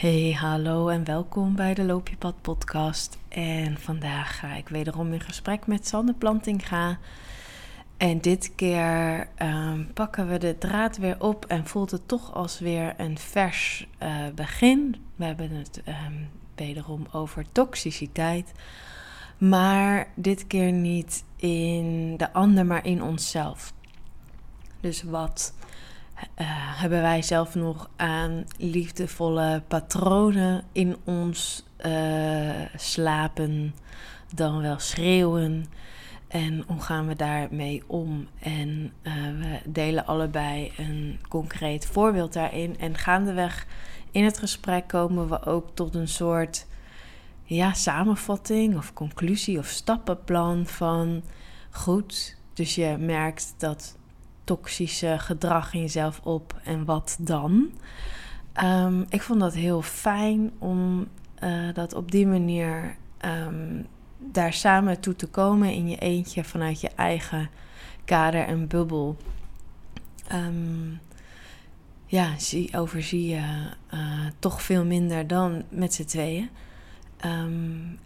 Hey, hallo en welkom bij de Loop je Pad podcast. En vandaag ga ik wederom in gesprek met Sanne Plantinga. En dit keer ehm, pakken we de draad weer op en voelt het toch als weer een vers uh, begin. We hebben het um, wederom over toxiciteit. Maar dit keer niet in de ander, maar in onszelf. Dus wat uh, hebben wij zelf nog aan liefdevolle patronen in ons uh, slapen, dan wel schreeuwen. En hoe gaan we daarmee om? En uh, we delen allebei een concreet voorbeeld daarin. En gaandeweg in het gesprek komen we ook tot een soort ja, samenvatting of conclusie of stappenplan van goed. Dus je merkt dat toxische gedrag in jezelf op en wat dan? Um, ik vond dat heel fijn om uh, dat op die manier um, daar samen toe te komen in je eentje vanuit je eigen kader en bubbel. Um, ja, zie, overzie je uh, toch veel minder dan met z'n tweeën.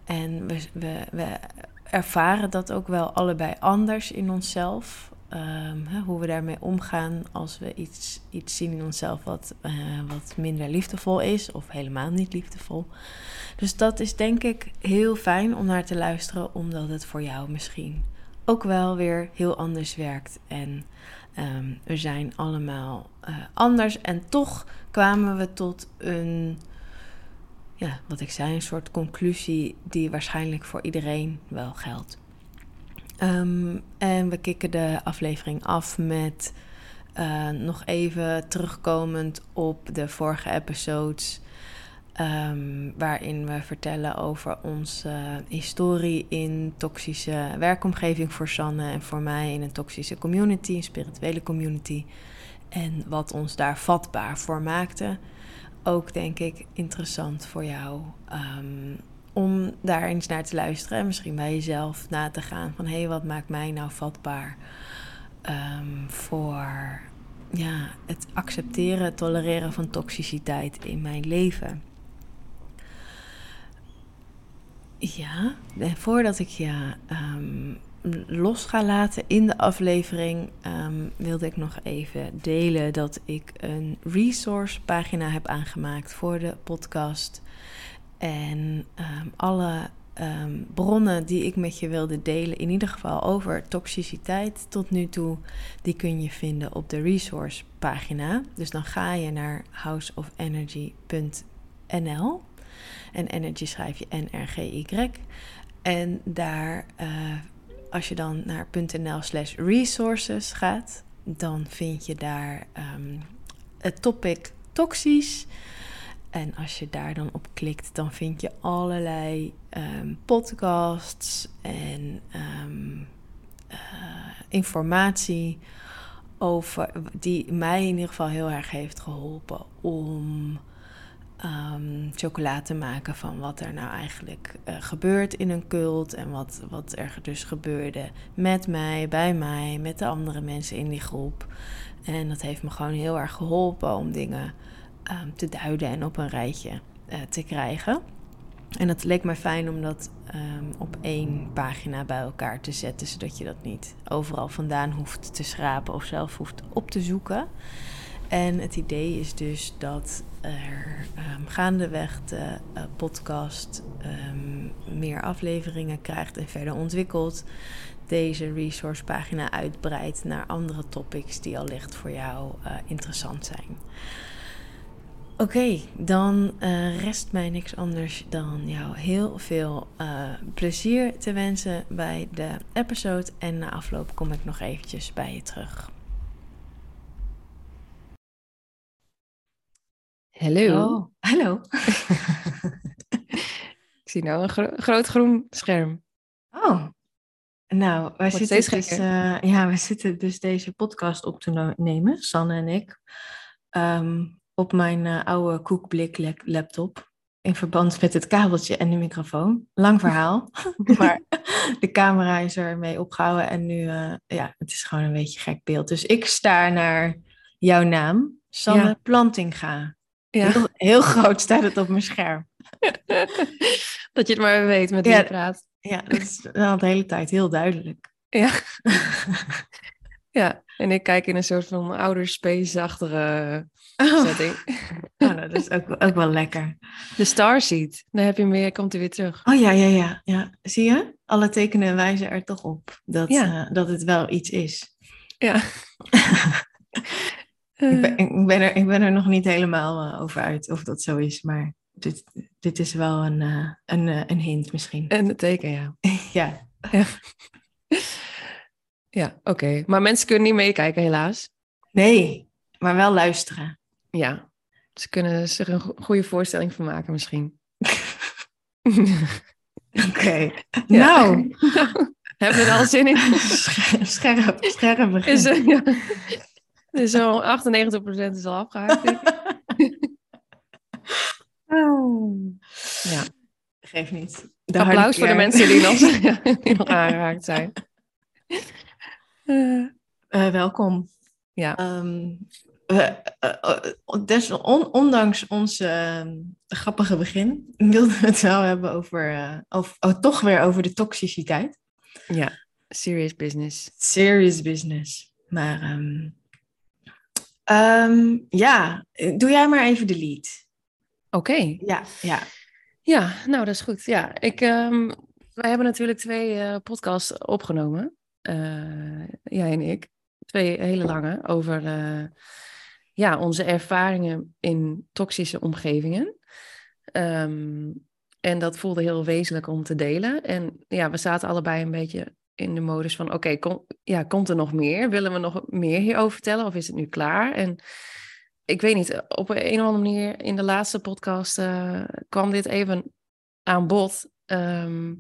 en we, we, we ervaren dat ook wel allebei anders in onszelf. Hè, hoe we daarmee omgaan als we iets, iets zien in onszelf wat, uh, wat minder liefdevol is of helemaal niet liefdevol. Dus dat is denk ik heel fijn om naar te luisteren, omdat het voor jou misschien ook wel weer heel anders werkt. En um, we zijn allemaal uh, anders. En toch kwamen we tot een, ja, wat ik zei, een soort conclusie die waarschijnlijk voor iedereen wel geldt. Um, en we kicken de aflevering af met uh, nog even terugkomend op de vorige episodes. Um, waarin we vertellen over onze historie in toxische werkomgeving voor Sanne en voor mij in een toxische community, een spirituele community. En wat ons daar vatbaar voor maakte. Ook denk ik interessant voor jou um, om daar eens naar te luisteren en misschien bij jezelf na te gaan van hé, hey, wat maakt mij nou vatbaar um, voor ja, het accepteren, tolereren van toxiciteit in mijn leven. Ja, en voordat ik je um, los ga laten in de aflevering, um, wilde ik nog even delen dat ik een resource pagina heb aangemaakt voor de podcast. En um, alle um, bronnen die ik met je wilde delen, in ieder geval over toxiciteit tot nu toe, die kun je vinden op de resource pagina. Dus dan ga je naar houseofenergy.nl. En energy schrijf je N-R-G-Y. En daar, uh, als je dan naar .nl slash resources gaat, dan vind je daar um, het topic toxisch. En als je daar dan op klikt, dan vind je allerlei um, podcasts en um, uh, informatie over die mij in ieder geval heel erg heeft geholpen om um, chocola te maken van wat er nou eigenlijk uh, gebeurt in een cult en wat, wat er dus gebeurde met mij, bij mij, met de andere mensen in die groep. En dat heeft me gewoon heel erg geholpen om dingen um, te duiden en op een rijtje uh, te krijgen. En het leek mij fijn om dat um, op één pagina bij elkaar te zetten, zodat je dat niet overal vandaan hoeft te schrapen of zelf hoeft op te zoeken. En het idee is dus dat er um, gaandeweg de uh, podcast meer afleveringen krijgt en verder ontwikkelt. Deze resource pagina uitbreidt naar andere topics die allicht voor jou uh, interessant zijn. Oké, okay, dan uh, rest mij niks anders dan jou heel veel uh, plezier te wensen bij de episode. En na afloop kom ik nog eventjes bij je terug. Hallo. Oh, hallo. ik zie nou een gro groot groen scherm. Oh, nou, wij zitten, dus, uh, ja, we zitten dus deze podcast op te nemen, Sanne en ik. Um, op mijn uh, oude koekblik laptop. In verband met het kabeltje en de microfoon. Lang verhaal. maar de camera is ermee opgehouden. En nu, uh, ja, het is gewoon een beetje gek beeld. Dus ik sta naar jouw naam, Sanne ja. Plantinga. Ja. Heel, heel groot staat het op mijn scherm. dat je het maar weet met wie Ja. je praat. Ja, dat is wel de hele tijd heel duidelijk. Ja. ja, en ik kijk in een soort van ouder space-achtige Oh, setting. nou, dat is ook, ook wel lekker. De Starseed, daar heb je meer, komt hij weer terug. Oh ja, ja, ja, ja. Zie je? Alle tekenen wijzen er toch op dat, Ja. eh, dat het wel iets is. Ja. Ik ben, ik, ben er, ik ben er nog niet helemaal eh, over uit of dat zo is, maar dit, dit is wel een, eh, een, eh, een hint misschien. en het teken, ja. ja. Ja, oké. Maar mensen kunnen niet meekijken, helaas. Nee, maar wel luisteren. Ja. Ze kunnen zich een go- goede voorstelling van maken, misschien. Oké. Ja. Nou, Hebben we er al zin in? scherp, scherp, begin. Is, ja. Dus zo'n 98% is al afgehaakt, ik. Ja. Geef niet. De Applaus voor de mensen die nog, die nog aangeraakt zijn. Eh, Eh, welkom. ja, Ehm, we, eh, eh, des, on- ondanks ons eh, grappige begin wilden we het wel hebben over, eh, over oh, toch weer over de toxiciteit. ja, serious business. Serious business. Maar ehm, ehm, ja, doe jij maar even de lead. Oké, Ja, ja. ja, nou dat is goed. Ja, ik, ehm, wij hebben natuurlijk twee podcasts opgenomen, jij en ik. Twee hele lange over ja, onze ervaringen in toxische omgevingen. Ehm, en dat voelde heel wezenlijk om te delen. En ja, we zaten allebei een beetje in de modus van: oké, kom, ja, komt er nog meer? Willen we nog meer hierover vertellen of is het nu klaar? En ik weet niet, op een of andere manier in de laatste podcast eh, kwam dit even aan bod. Ehm,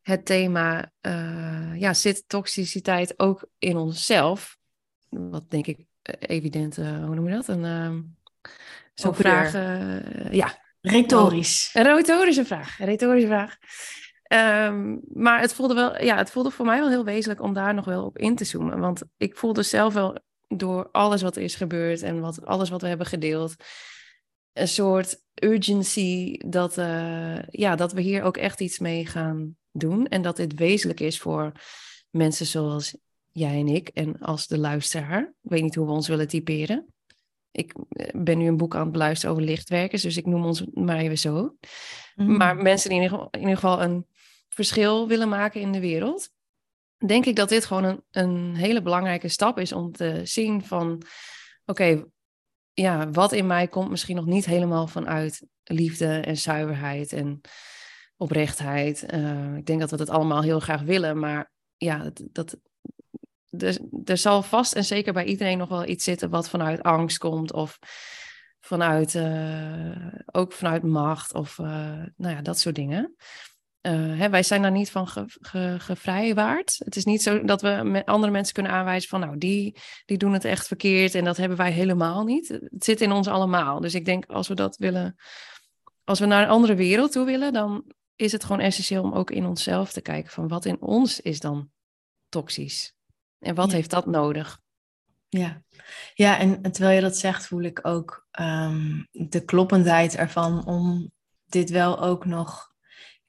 het thema, eh, ja, zit toxiciteit ook in onszelf? Wat denk ik evident, eh, hoe noem je dat? Een ehm zo'n vraag, eh, ja, Retorisch. een retorische vraag. Een retorische vraag. Ehm, maar het voelde, wel, ja, het voelde voor mij wel heel wezenlijk om daar nog wel op in te zoomen. Want ik voelde zelf wel door alles wat er is gebeurd en wat, alles wat we hebben gedeeld, een soort urgency dat, eh, ja, dat we hier ook echt iets mee gaan doen. En dat dit wezenlijk is voor mensen zoals jij en ik en als de luisteraar. Ik weet niet hoe we ons willen typeren. Ik eh, ben nu een boek aan het beluisteren over lichtwerkers, dus ik noem ons maar even zo. Mm. Maar mensen die in ieder, geval, in ieder geval een verschil willen maken in de wereld, denk ik dat dit gewoon een, een hele belangrijke stap is om te zien van, oké, ja, wat in mij komt misschien nog niet helemaal vanuit liefde en zuiverheid en oprechtheid. Eh, ik denk dat we dat allemaal heel graag willen, maar ja, dat, dat, er, er zal vast en zeker bij iedereen nog wel iets zitten wat vanuit angst komt of vanuit, eh, ook vanuit macht of eh, nou ja, dat soort dingen. Eh, hè, wij zijn daar niet van ge, ge- gevrijwaard. Het is niet zo dat we andere mensen kunnen aanwijzen van nou, die, die doen het echt verkeerd en dat hebben wij helemaal niet. Het zit in ons allemaal. Dus ik denk als we dat willen, als we naar een andere wereld toe willen, dan is het gewoon essentieel om ook in onszelf te kijken van wat in ons is dan toxisch. En wat Ja. heeft dat nodig? Ja, ja en terwijl je dat zegt, voel ik ook ehm, de kloppendheid ervan om dit wel ook nog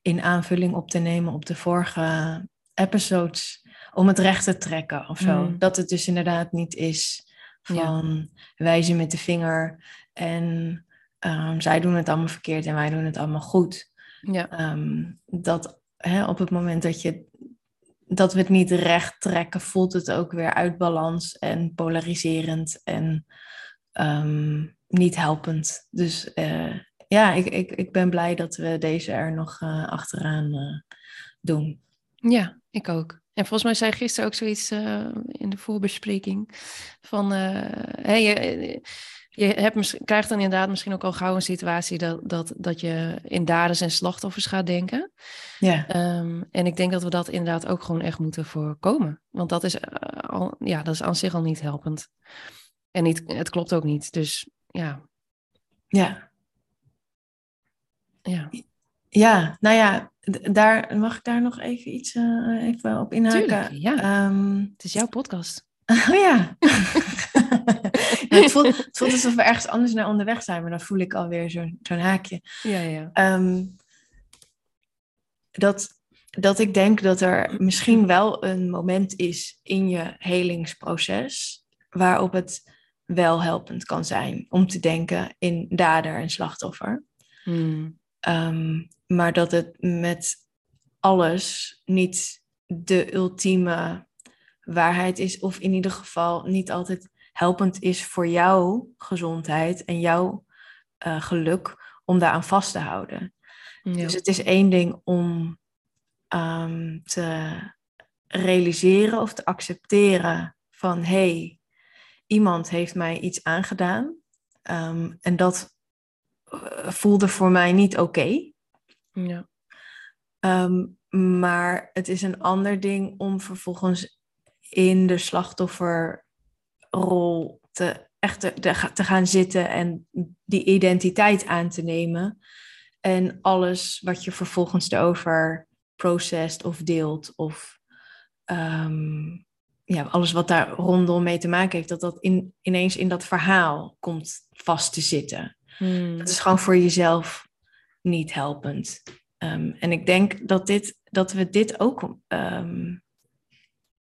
in aanvulling op te nemen op de vorige episodes. Om het recht te trekken of zo. Mm. Dat het dus inderdaad niet is van wijzen met de vinger en ehm, zij doen het allemaal verkeerd en wij doen het allemaal goed. Ja, Ehm, dat hè, op het moment dat, je, dat we het niet recht trekken, voelt het ook weer uit balans en polariserend en ehm, niet helpend. Dus eh, ja, ik, ik, ik ben blij dat we deze er nog eh, achteraan eh, doen. ja, ik ook. En volgens mij zei gisteren ook zoiets in de voorbespreking van, hè, je, hebt, krijgt dan inderdaad misschien ook al gauw een situatie dat, dat, dat je in daders en slachtoffers gaat denken. Ja, Ehm, en ik denk dat we dat inderdaad ook gewoon echt moeten voorkomen. Want dat is, eh, al, ja, dat is aan zich al niet helpend. En niet, het klopt ook niet. Dus ja, ja. ja. ja nou ja, daar, mag ik daar nog even iets eh, even op inhaken? Tuurlijk, ja. Ehm, Het is jouw podcast. Oh ja. het, voelt, het voelt alsof we ergens anders naar onderweg zijn, maar dan voel ik alweer zo'n zo'n haakje. Ja, ja. Ehm, dat, dat ik denk dat er misschien wel een moment is in je helingsproces waarop het wel helpend kan zijn om te denken in dader en slachtoffer. Hmm. Ehm, maar dat het met alles niet de ultieme waarheid is, of in ieder geval niet altijd helpend is voor jouw gezondheid en jouw uh, geluk om daaraan vast te houden. Ja. Dus het is één ding om um, te realiseren of te accepteren van hé, hey, iemand heeft mij iets aangedaan um, en dat uh, voelde voor mij niet oké. Okay. Ja. Um, maar het is een ander ding om vervolgens in de slachtofferrol te, echt te, te gaan zitten en die identiteit aan te nemen. En alles wat je vervolgens erover processed of deelt of um, ja, alles wat daar rondom mee te maken heeft, dat dat in, ineens in dat verhaal komt vast te zitten. Hmm. Dat is gewoon voor jezelf niet helpend. Um, en ik denk dat, dit, dat we dit ook. Um,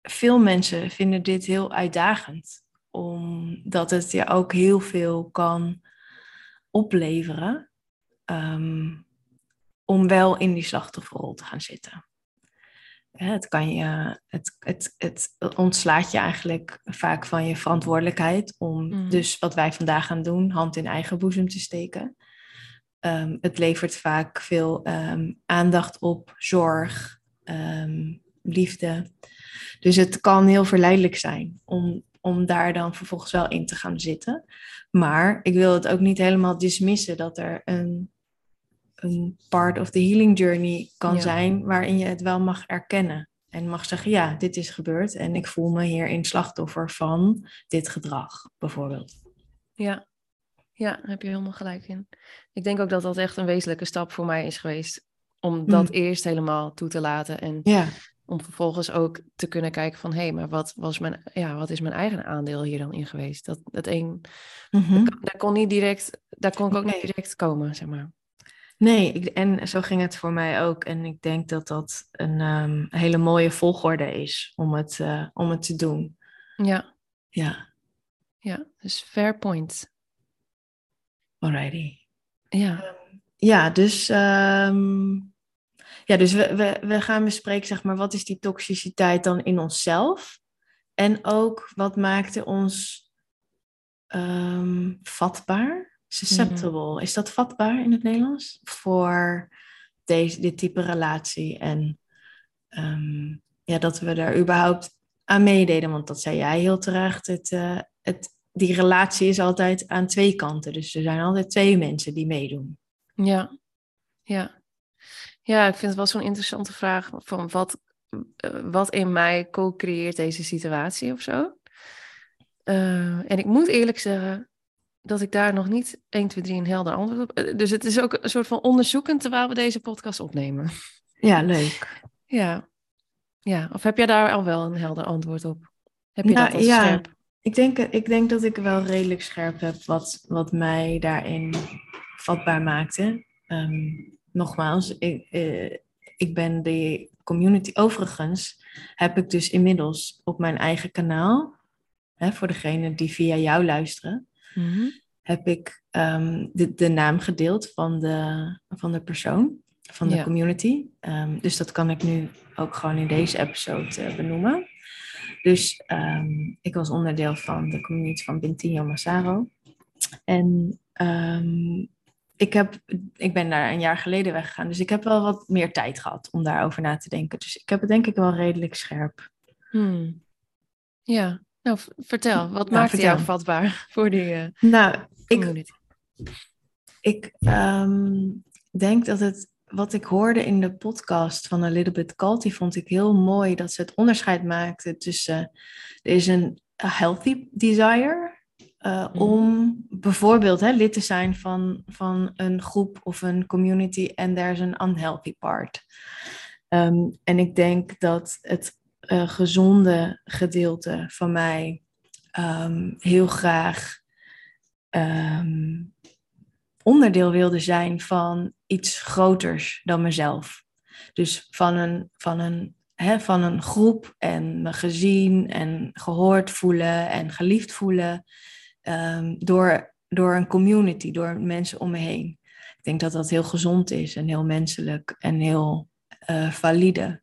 veel mensen vinden dit heel uitdagend, omdat het je ook heel veel kan opleveren. Um, om wel in die slachtofferrol te gaan zitten. Het, kan je, het, het, het ontslaat je eigenlijk vaak van je verantwoordelijkheid om Mm. dus wat wij vandaag gaan doen, hand in eigen boezem te steken. Um, het levert vaak veel um, aandacht op, zorg, um, liefde. Dus het kan heel verleidelijk zijn om, om daar dan vervolgens wel in te gaan zitten. Maar ik wil het ook niet helemaal dismissen dat er een, een part of the healing journey kan Ja. zijn waarin je het wel mag erkennen. En mag zeggen, ja, dit is gebeurd en ik voel me hierin slachtoffer van dit gedrag, bijvoorbeeld. Ja. ja, daar heb je helemaal gelijk in. Ik denk ook dat dat echt een wezenlijke stap voor mij is geweest. Om dat Mm. eerst helemaal toe te laten. En Ja, om vervolgens ook te kunnen kijken van... hé, hey, maar wat, was mijn, ja, wat is mijn eigen aandeel hier dan in geweest? Dat, dat een, Mhm. daar kon niet direct... Daar kon ik ook Nee. niet direct komen, zeg maar. Nee, ik, en zo ging het voor mij ook. En ik denk dat dat een ehm, hele mooie volgorde is om het, eh, om het te doen. Ja, Ja, ja. Dus fair point. alrighty. Ja, Ja, dus, ehm, ja, dus we, we, we gaan bespreken, zeg maar, wat is die toxiciteit dan in onszelf? En ook, wat maakte ons ehm, vatbaar? Susceptible. Is dat vatbaar in het Nederlands? Voor deze, dit type relatie. En ehm, ja, dat we er überhaupt aan meededen. Want dat zei jij heel terecht. Het, eh, het, die relatie is altijd aan twee kanten. Dus er zijn altijd twee mensen die meedoen. ja, ja. Ja, ik vind het wel zo'n interessante vraag van wat, eh, wat in mij co-creëert deze situatie of zo. Eh, en ik moet eerlijk zeggen dat ik daar nog niet 1, 2, 3 een helder antwoord op. eh, Dus het is ook een soort van onderzoekend terwijl we deze podcast opnemen. Ja, leuk. Ja, ja. Of heb jij daar al wel een helder antwoord op? Heb je Nou, dat al ja. scherp? Ik denk, ik denk dat ik wel redelijk scherp heb wat, wat mij daarin vatbaar maakte. Ehm, nogmaals, ik, eh, ik ben de community. Overigens heb ik dus inmiddels op mijn eigen kanaal, hè, voor degenen die via jou luisteren, Mhm. heb ik ehm, de, de naam gedeeld van de, van de persoon, van de Ja. community. Ehm, dus dat kan ik nu ook gewoon in deze episode eh, benoemen. Dus ehm, ik was onderdeel van de community van Bentinho Massaro. En ik, heb, ik ben daar een jaar geleden weggegaan, dus ik heb wel wat meer tijd gehad om daarover na te denken. Dus ik heb het denk ik wel redelijk scherp. Hmm. Ja, nou vertel. Wat Ja, maakt vertel. jou vatbaar voor die eh, Nou, ik, community? Ik ehm, denk dat het, wat ik hoorde in de podcast van A Little Bit Culty, vond ik heel mooi dat ze het onderscheid maakte tussen, er is een healthy desire, Mhm. om bijvoorbeeld hè, lid te zijn van, van een groep of een community en there is een unhealthy part. Um, en ik denk dat het uh, gezonde gedeelte van mij um, heel graag ehm, onderdeel wilde zijn van iets groters dan mezelf. Dus van een, van een, van een groep en me gezien en gehoord voelen en geliefd voelen ehm, door, door een community, door mensen om me heen. Ik denk dat dat heel gezond is en heel menselijk en heel uh, valide.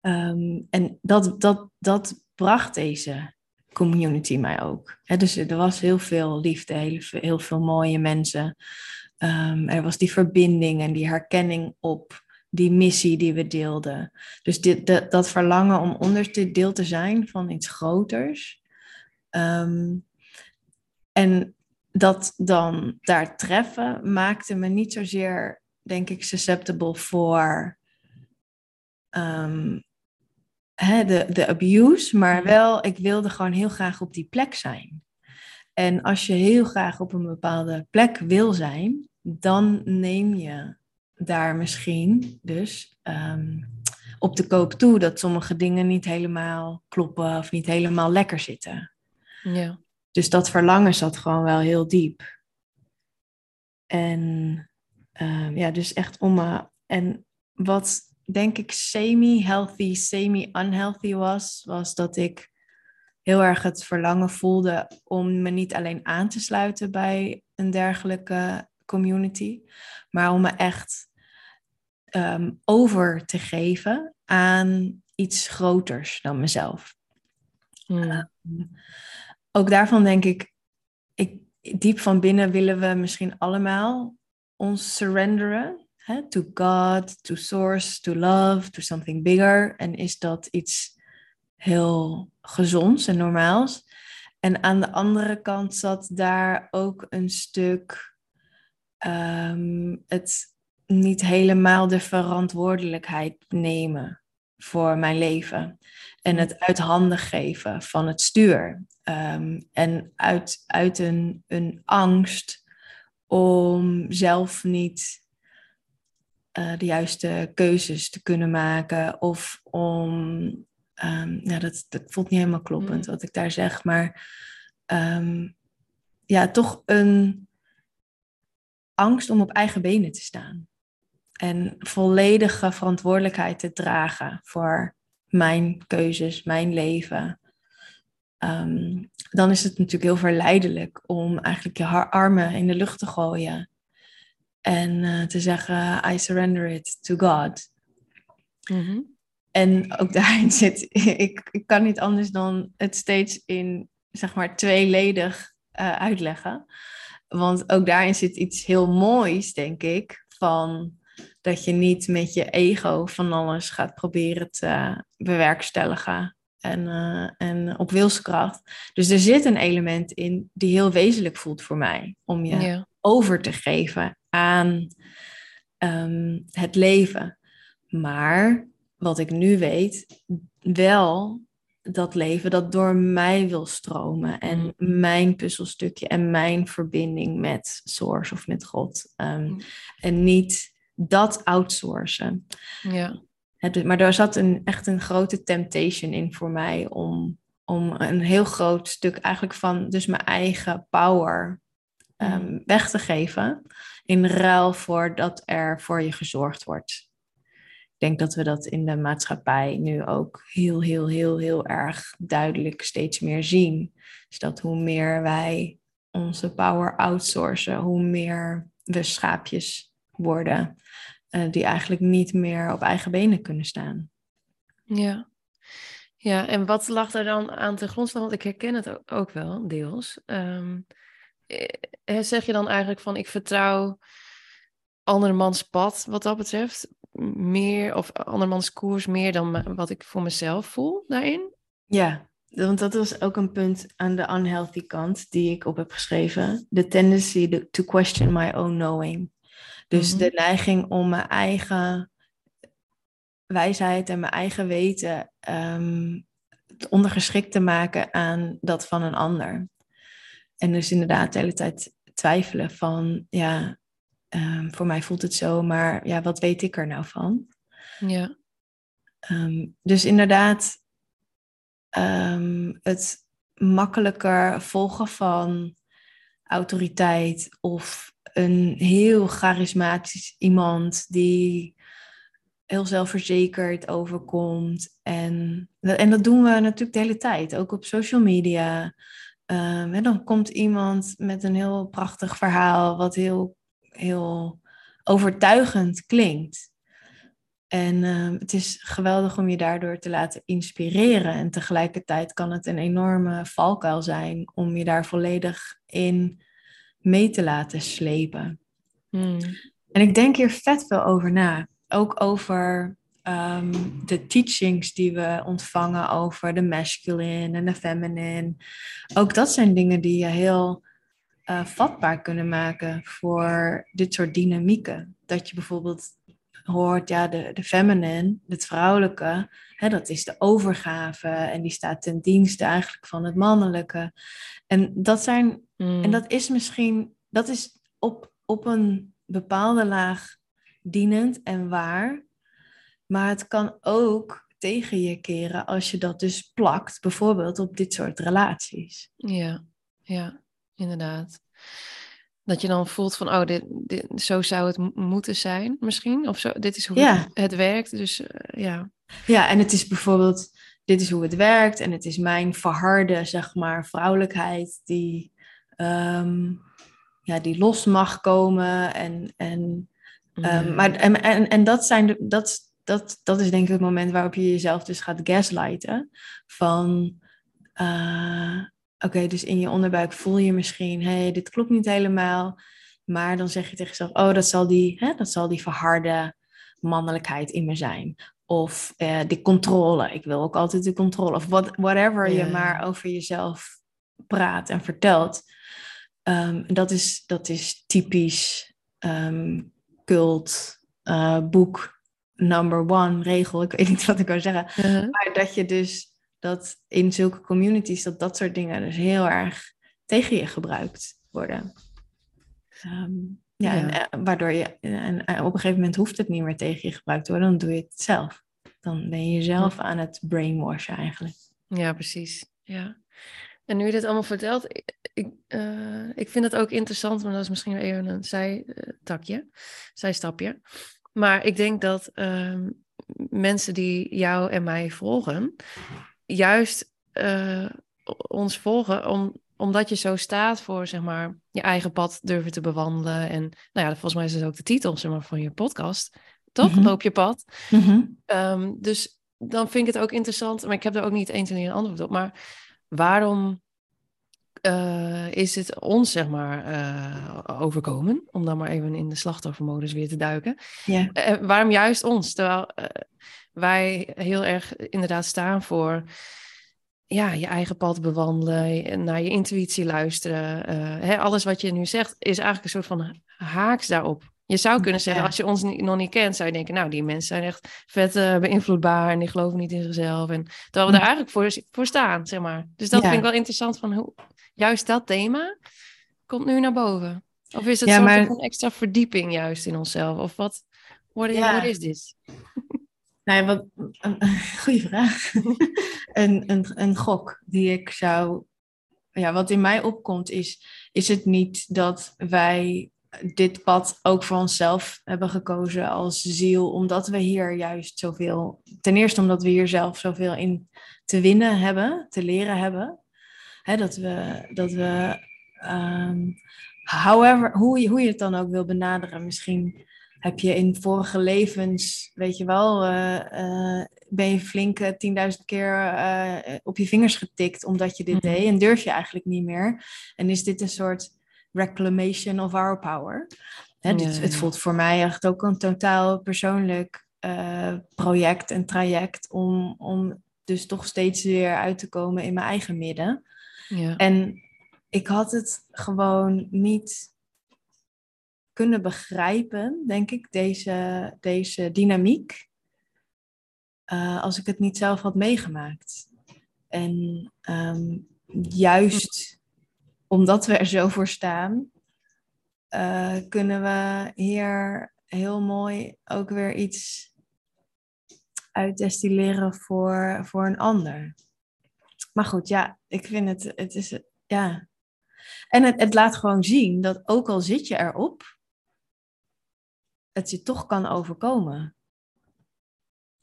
Ehm, en dat, dat, dat bracht deze community mij ook. dus er was heel veel liefde, heel, veel mooie mensen. Um, er was die verbinding en die herkenning op die missie die we deelden. Dus dit, dat, dat verlangen om onderdeel te zijn van iets groters. Ehm, en dat dan daar treffen maakte me niet zozeer, denk ik, susceptible voor um, hè, de, de abuse, maar wel, ik wilde gewoon heel graag op die plek zijn. En als je heel graag op een bepaalde plek wil zijn, dan neem je daar misschien dus um, op de koop toe dat sommige dingen niet helemaal kloppen of niet helemaal lekker zitten. Ja. Dus dat verlangen zat gewoon wel heel diep. En um, ja, dus echt om me. En wat denk ik semi-healthy, semi-unhealthy was, was dat ik heel erg het verlangen voelde om me niet alleen aan te sluiten bij een dergelijke community, maar om me echt Ehm, over te geven aan iets groters dan mezelf. Hmm. Ehm, ook daarvan denk ik, ik, diep van binnen willen we misschien allemaal ons surrenderen. Hè? To God, to source, to love, to something bigger. En is dat iets heel gezonds en normaals? En aan de andere kant zat daar ook een stuk ehm, het niet helemaal de verantwoordelijkheid nemen voor mijn leven. En het uit handen geven van het stuur. Ehm, en uit, uit een, een angst om zelf niet uh, de juiste keuzes te kunnen maken. Of om. Um, nou, dat, dat voelt niet helemaal kloppend wat ik daar zeg. Maar um, ja, toch een angst om op eigen benen te staan en volledige verantwoordelijkheid te dragen voor mijn keuzes, mijn leven. Ehm, dan is het natuurlijk heel verleidelijk om eigenlijk je armen in de lucht te gooien en uh, te zeggen: I surrender it to God. Mhm. En ook daarin zit, ik, ik kan niet anders dan het steeds in, zeg maar, tweeledig uh, uitleggen. Want ook daarin zit iets heel moois, denk ik, van dat je niet met je ego van alles gaat proberen te bewerkstelligen. En, uh, en op wilskracht. Dus er zit een element in die heel wezenlijk voelt voor mij. Om je over te geven aan um, het leven. Maar wat ik nu weet, wel dat leven dat door mij wil stromen. En mm. mijn puzzelstukje en mijn verbinding met Source of met God. Um, en niet dat outsourcen. Ja. Het, maar daar zat een, echt een grote temptation in voor mij om, om een heel groot stuk eigenlijk van dus mijn eigen power um, weg te geven. In ruil voor dat er voor je gezorgd wordt. Ik denk dat we dat in de maatschappij nu ook heel, heel, heel, heel erg duidelijk steeds meer zien. Dus dat hoe meer wij onze power outsourcen, hoe meer we schaapjes worden. Uh, die eigenlijk niet meer op eigen benen kunnen staan. Ja. Ja, en wat lag er dan aan te grondslag? Want ik herken het ook wel, deels. Um, zeg je dan eigenlijk van, ik vertrouw andermans pad wat dat betreft? Meer, of andermans koers meer dan wat ik voor mezelf voel daarin? Ja, want dat was ook een punt aan de unhealthy kant die ik op heb geschreven. The tendency to question my own knowing. Dus de mhm. neiging om mijn eigen wijsheid en mijn eigen weten um, ondergeschikt te maken aan dat van een ander. En dus inderdaad de hele tijd twijfelen van, ja, um, voor mij voelt het zo, maar ja, wat weet ik er nou van? Ja. Um, dus inderdaad, het makkelijker volgen van autoriteit of een heel charismatisch iemand die heel zelfverzekerd overkomt. En, en dat doen we natuurlijk de hele tijd, ook op social media. Um, en dan komt iemand met een heel prachtig verhaal, wat heel, heel overtuigend klinkt. En ehm, het is geweldig om je daardoor te laten inspireren. En tegelijkertijd kan het een enorme valkuil zijn om je daar volledig in mee te laten slepen. Hmm. En ik denk hier vet veel over na. Ook over ehm, de teachings die we ontvangen over de masculine en de feminine. Ook dat zijn dingen die je heel uh, vatbaar kunnen maken voor dit soort dynamieken. Dat je bijvoorbeeld hoort, ja, de, de feminine, het vrouwelijke, hè, dat is de overgave en die staat ten dienste eigenlijk van het mannelijke. En dat zijn, en dat is misschien, dat is op, op een bepaalde laag dienend en waar, maar het kan ook tegen je keren als je dat dus plakt, bijvoorbeeld op dit soort relaties. Ja, ja, inderdaad. Dat je dan voelt van, oh, dit, dit, zo zou het moeten zijn misschien. Of zo, dit is hoe het, het, werkt. Dus uh, ja. Ja, en het is bijvoorbeeld, dit is hoe het werkt. En het is mijn verharde, zeg maar, vrouwelijkheid die, um, ja, die los mag komen. En, en, um, maar, en, en, en dat, zijn de, dat, dat, dat is denk ik het moment waarop je jezelf dus gaat gaslighten. Van... Uh, Oké, dus in je onderbuik voel je misschien, hé, hey, dit klopt niet helemaal. Maar dan zeg je tegen jezelf, oh, dat zal die, hè, dat zal die verharde mannelijkheid in me zijn. Of uh, die controle, ik wil ook altijd de controle. Of what, whatever je maar over jezelf praat en vertelt. Um, dat, is, dat is typisch um, cult, uh, boek number one, regel. Ik weet niet wat ik wil zeggen. Uh-huh. Maar dat je dus dat in zulke communities dat dat soort dingen dus heel erg tegen je gebruikt worden. Ehm, ja, En, eh, waardoor je, en, en, op een gegeven moment hoeft het niet meer tegen je gebruikt te worden, dan doe je het zelf. Dan ben je jezelf aan het brainwashen eigenlijk. Ja, precies. Ja. En nu je dit allemaal vertelt, ik, ik, uh, ik vind het ook interessant, maar dat is misschien even een zijtakje, zijstapje. Maar ik denk dat uh, mensen die jou en mij volgen, juist uh, ons volgen om, omdat je zo staat voor zeg maar, je eigen pad durven te bewandelen. En nou ja, volgens mij is dat ook de titel zeg maar, van je podcast. Toch? Mhm. Loop je pad. Mhm. Ehm, dus dan vind ik het ook interessant, maar ik heb er ook niet 1, 2, een antwoord op. Maar waarom uh, is het ons, zeg maar, uh, overkomen? Om dan maar even in de slachtoffermodus weer te duiken. Yeah. Uh, waarom juist ons? Terwijl wij heel erg inderdaad staan voor ja, je eigen pad bewandelen, naar je intuïtie luisteren. Hè, alles wat je nu zegt is eigenlijk een soort van haaks daarop. Je zou kunnen zeggen, als je ons nog niet kent, zou je denken, nou, die mensen zijn echt vet beïnvloedbaar en die geloven niet in zichzelf. En terwijl we daar eigenlijk voor, voor staan, zeg maar. Dus dat vind ik wel interessant van hoe, juist dat thema komt nu naar boven? Of is het ja, maar... extra verdieping juist in onszelf? Of wat what, is dit? Nou wat, een, goede vraag. een, een, een gok die ik zou... Ja, wat in mij opkomt is, is het niet dat wij dit pad ook voor onszelf hebben gekozen als ziel, omdat we hier juist zoveel, ten eerste omdat we hier zelf zoveel in te winnen hebben, te leren hebben. Hè, dat we, dat we um, however, hoe, je, hoe je het dan ook wil benaderen, misschien heb je in vorige levens, weet je wel, uh, uh, ben je flink 10.000 keer uh, op je vingers getikt omdat je dit mm deed en durf je eigenlijk niet meer. En is dit een soort reclamation of our power? Hè, dit, Het voelt voor mij echt ook een totaal persoonlijk project en traject om, om dus toch steeds weer uit te komen in mijn eigen midden. Ja. En ik had het gewoon niet kunnen begrijpen, denk ik, deze, deze dynamiek, uh, als ik het niet zelf had meegemaakt. En um, juist omdat we er zo voor staan, uh, kunnen we hier heel mooi ook weer iets uitdestilleren voor, voor een ander. Maar goed, ja, ik vind het, het is, ja. En het, het laat gewoon zien dat ook al zit je erop, het je toch kan overkomen.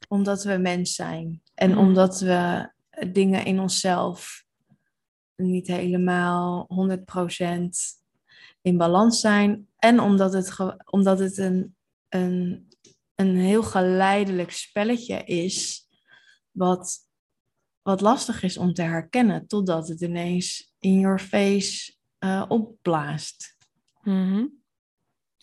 Omdat we mens zijn. En Mm. omdat we dingen in onszelf niet helemaal 100% in balans zijn. En omdat het, omdat het een, een, een heel geleidelijk spelletje is, wat, wat lastig is om te herkennen, totdat het ineens in your face eh, opblaast. Mhm.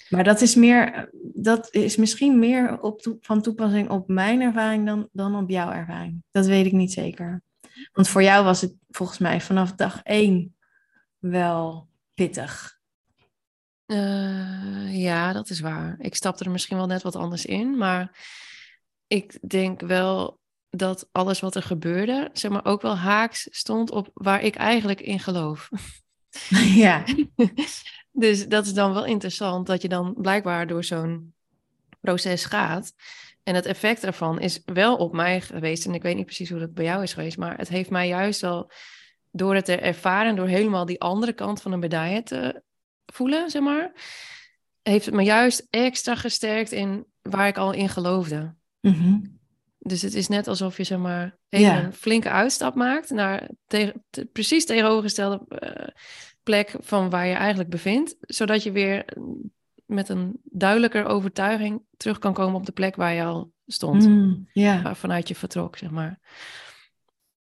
Maar dat is, meer, dat is misschien meer op van toepassing op mijn ervaring dan, dan op jouw ervaring. Dat weet ik niet zeker. Want voor jou was het volgens mij vanaf dag één wel pittig. Eh, ja, dat is waar. Ik stapte er misschien wel net wat anders in, maar ik denk wel dat alles wat er gebeurde, zeg maar, ook wel haaks stond op waar ik eigenlijk in geloof. ja, dus dat is dan wel interessant dat je dan blijkbaar door zo'n proces gaat. En het effect ervan is wel op mij geweest. En ik weet niet precies hoe dat bij jou is geweest, maar het heeft mij juist wel door het te ervaren, door helemaal die andere kant van een medaille te voelen, zeg maar, heeft het me juist extra gesterkt in waar ik al in geloofde. Mhm. Dus het is net alsof je zeg maar even Ja. een flinke uitstap maakt naar te- precies tegenovergestelde eh, plek van waar je eigenlijk bevindt, zodat je weer met een duidelijker overtuiging terug kan komen op de plek waar je al stond, Mm, waar vanuit je vertrok, zeg maar.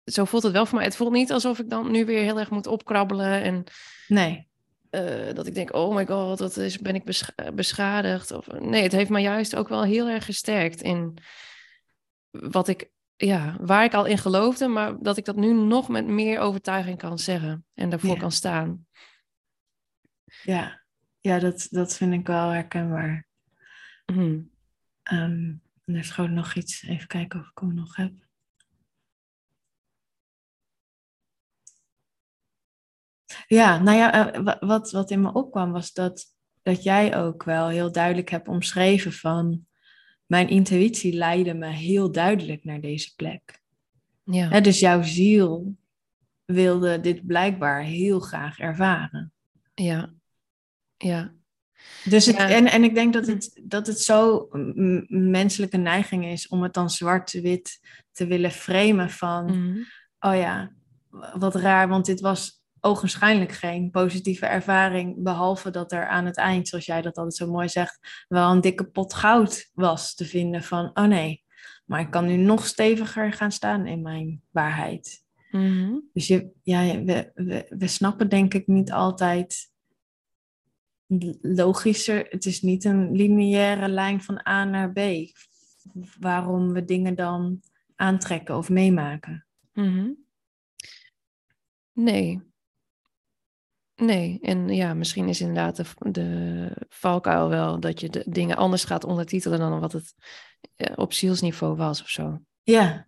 Zo voelt het wel voor mij. Het voelt niet alsof ik dan nu weer heel erg moet opkrabbelen en Nee. eh, dat ik denk, oh my god, dat is, ben ik bescha- beschadigd. Of, nee, het heeft me juist ook wel heel erg gesterkt in wat ik, ja, waar ik al in geloofde, maar dat ik dat nu nog met meer overtuiging kan zeggen en daarvoor kan staan. Ja, ja dat, dat vind ik wel herkenbaar. Mhm. Ehm, en er is gewoon nog iets. Even kijken of ik hem nog heb. Ja, nou ja, eh, wa- wat, wat in me opkwam was dat, dat jij ook wel heel duidelijk hebt omschreven van... Mijn intuïtie leidde me heel duidelijk naar deze plek. Ja. Dus jouw ziel wilde dit blijkbaar heel graag ervaren. ja, ja, Dus het, Ja. en, en ik denk dat het, dat het zo menselijke neiging is om het dan zwart-wit te willen framen van, Mhm. oh ja, wat raar, want dit was ogenschijnlijk geen positieve ervaring, behalve dat er aan het eind, zoals jij dat altijd zo mooi zegt, wel een dikke pot goud was te vinden van, oh nee, maar ik kan nu nog steviger gaan staan in mijn waarheid. Mhm. Dus je, ja, we, we, we snappen denk ik niet altijd logischer. Het is niet een lineaire lijn van A naar B. Waarom we dingen dan aantrekken of meemaken. Mhm. Nee. Nee, en ja, misschien is inderdaad de, de valkuil wel dat je de dingen anders gaat ondertitelen dan wat het eh, op zielsniveau was of zo. Ja.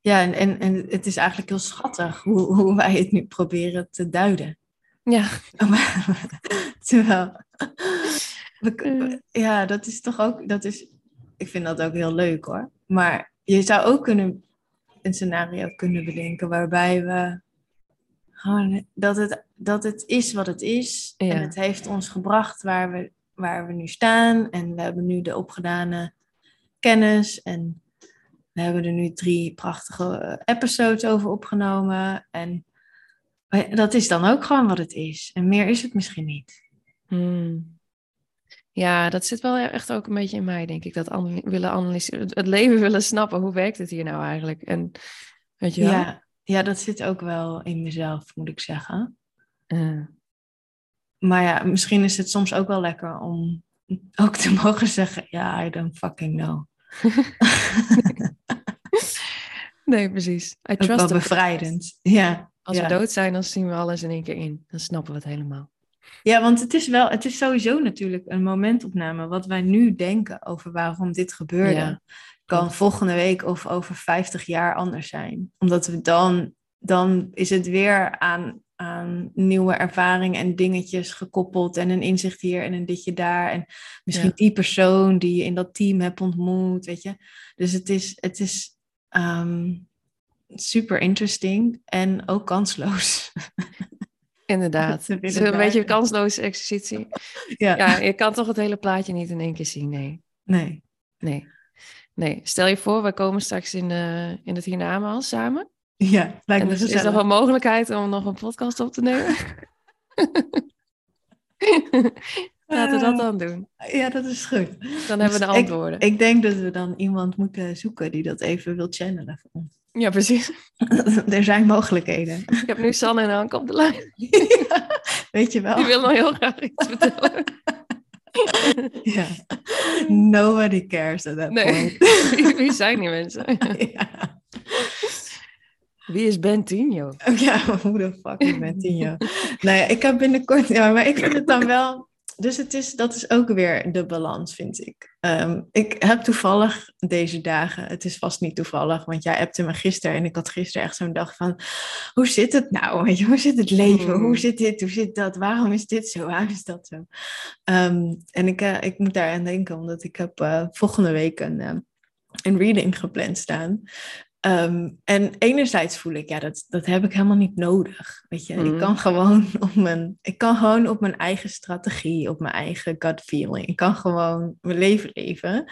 Ja, en, en, en het is eigenlijk heel schattig hoe, hoe wij het nu proberen te duiden. Ja, Terwijl, ja, dat is toch ook, dat is, ik vind dat ook heel leuk hoor. Maar je zou ook kunnen, een scenario kunnen bedenken waarbij we gewoon, dat het, dat het is wat het is. Ja. En het heeft ons gebracht waar we, waar we nu staan. En we hebben nu de opgedane kennis en we hebben er nu drie prachtige episodes over opgenomen. En dat is dan ook gewoon wat het is. En meer is het misschien niet. Hmm. Ja, dat zit wel echt ook een beetje in mij, denk ik. Dat an- willen analyseren, het- leven willen snappen. Hoe werkt het hier nou eigenlijk? En weet je wel? Ja, ja, dat zit ook wel in mezelf, moet ik zeggen. Maar ja, misschien is het soms ook wel lekker om ook te mogen zeggen: Ja, I don't fucking know. nee, precies. I Ook trust wel the bevrijdend. Ja, Als ja. we dood zijn, dan zien we alles in één keer in. Dan snappen we het helemaal. ja, want het is wel, het is sowieso natuurlijk een momentopname. Wat wij nu denken over waarom dit gebeurde, Ja, kan volgende week of over 50 jaar anders zijn. Omdat we dan, dan is het weer aan, aan nieuwe ervaringen en dingetjes gekoppeld. En een inzicht hier en een ditje daar. En misschien Ja. die persoon die je in dat team hebt ontmoet, weet je. Dus het is, het is ehm, super interesting en ook kansloos. Inderdaad. Het is een beetje een kansloze exercitie. Ja. Ja, je kan toch het hele plaatje niet in één keer zien, nee. Nee. Nee. Nee, stel je voor, wij komen straks in, de, in het hiernamaals samen. Ja, lijkt En me dus is er gezellig. wel mogelijkheid om nog een podcast op te nemen? Laten we dat dan doen. Ja, dat is goed. Dan hebben we de Dus ik- antwoorden. Ik denk dat we dan iemand moeten zoeken die dat even wil channelen voor ons. Ja, precies. er zijn mogelijkheden. Ik heb nu Sanne en Anke op de lijn. Weet je wel? Die willen nog heel graag iets vertellen. Ja. Nobody cares at that Nee, point. wie, zijn die mensen? Ja. Wie is Ben Tino? Oh Ja, hoe de fuck is met Tino? nou ja, ik heb binnenkort... Ja, maar ik vind het dan wel... Dus het is, dat is ook weer de balans, vind ik. Ehm, ik heb toevallig deze dagen... Het is vast niet toevallig, want jij appte me gisteren... en ik had gisteren echt zo'n dag van... Hoe zit het nou? Weet je, hoe zit het leven? Hoe zit dit? Hoe zit dat? Waarom is dit zo? Waarom is dat zo? Ehm, en ik, eh, ik moet daar aan denken, omdat ik heb eh, volgende week een, eh, een reading gepland staan. Ehm, en enerzijds voel ik, ja, dat, dat heb ik helemaal niet nodig. Weet je, Mhm. ik kan gewoon op mijn, ik kan gewoon op mijn eigen strategie, op mijn eigen gut feeling. Ik kan gewoon mijn leven leven.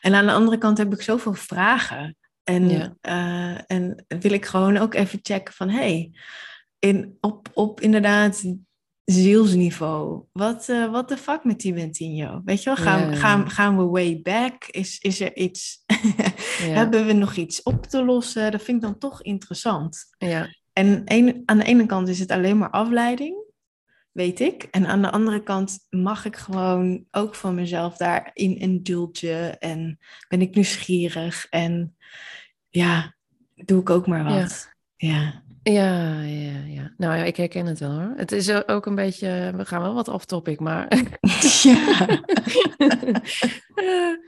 En aan de andere kant heb ik zoveel vragen. En, Ja. eh, en wil ik gewoon ook even checken van, hey, in, op, op inderdaad zielsniveau. Wat eh what the fuck met die Bentinho? Weet je wel, gaan, gaan, gaan we way back? Is, is er iets, hebben we nog iets op te lossen? Dat vind ik dan toch interessant. Ja, En een, aan de ene kant is het alleen maar afleiding, weet ik. En aan de andere kant mag ik gewoon ook van mezelf daarin indulgen. En ben ik nieuwsgierig. En ja, doe ik ook maar wat. Ja. Ja, ja, ja. Nou ja, ik herken het wel hoor. Het is ook een beetje, we gaan wel wat off-topic, maar Ja.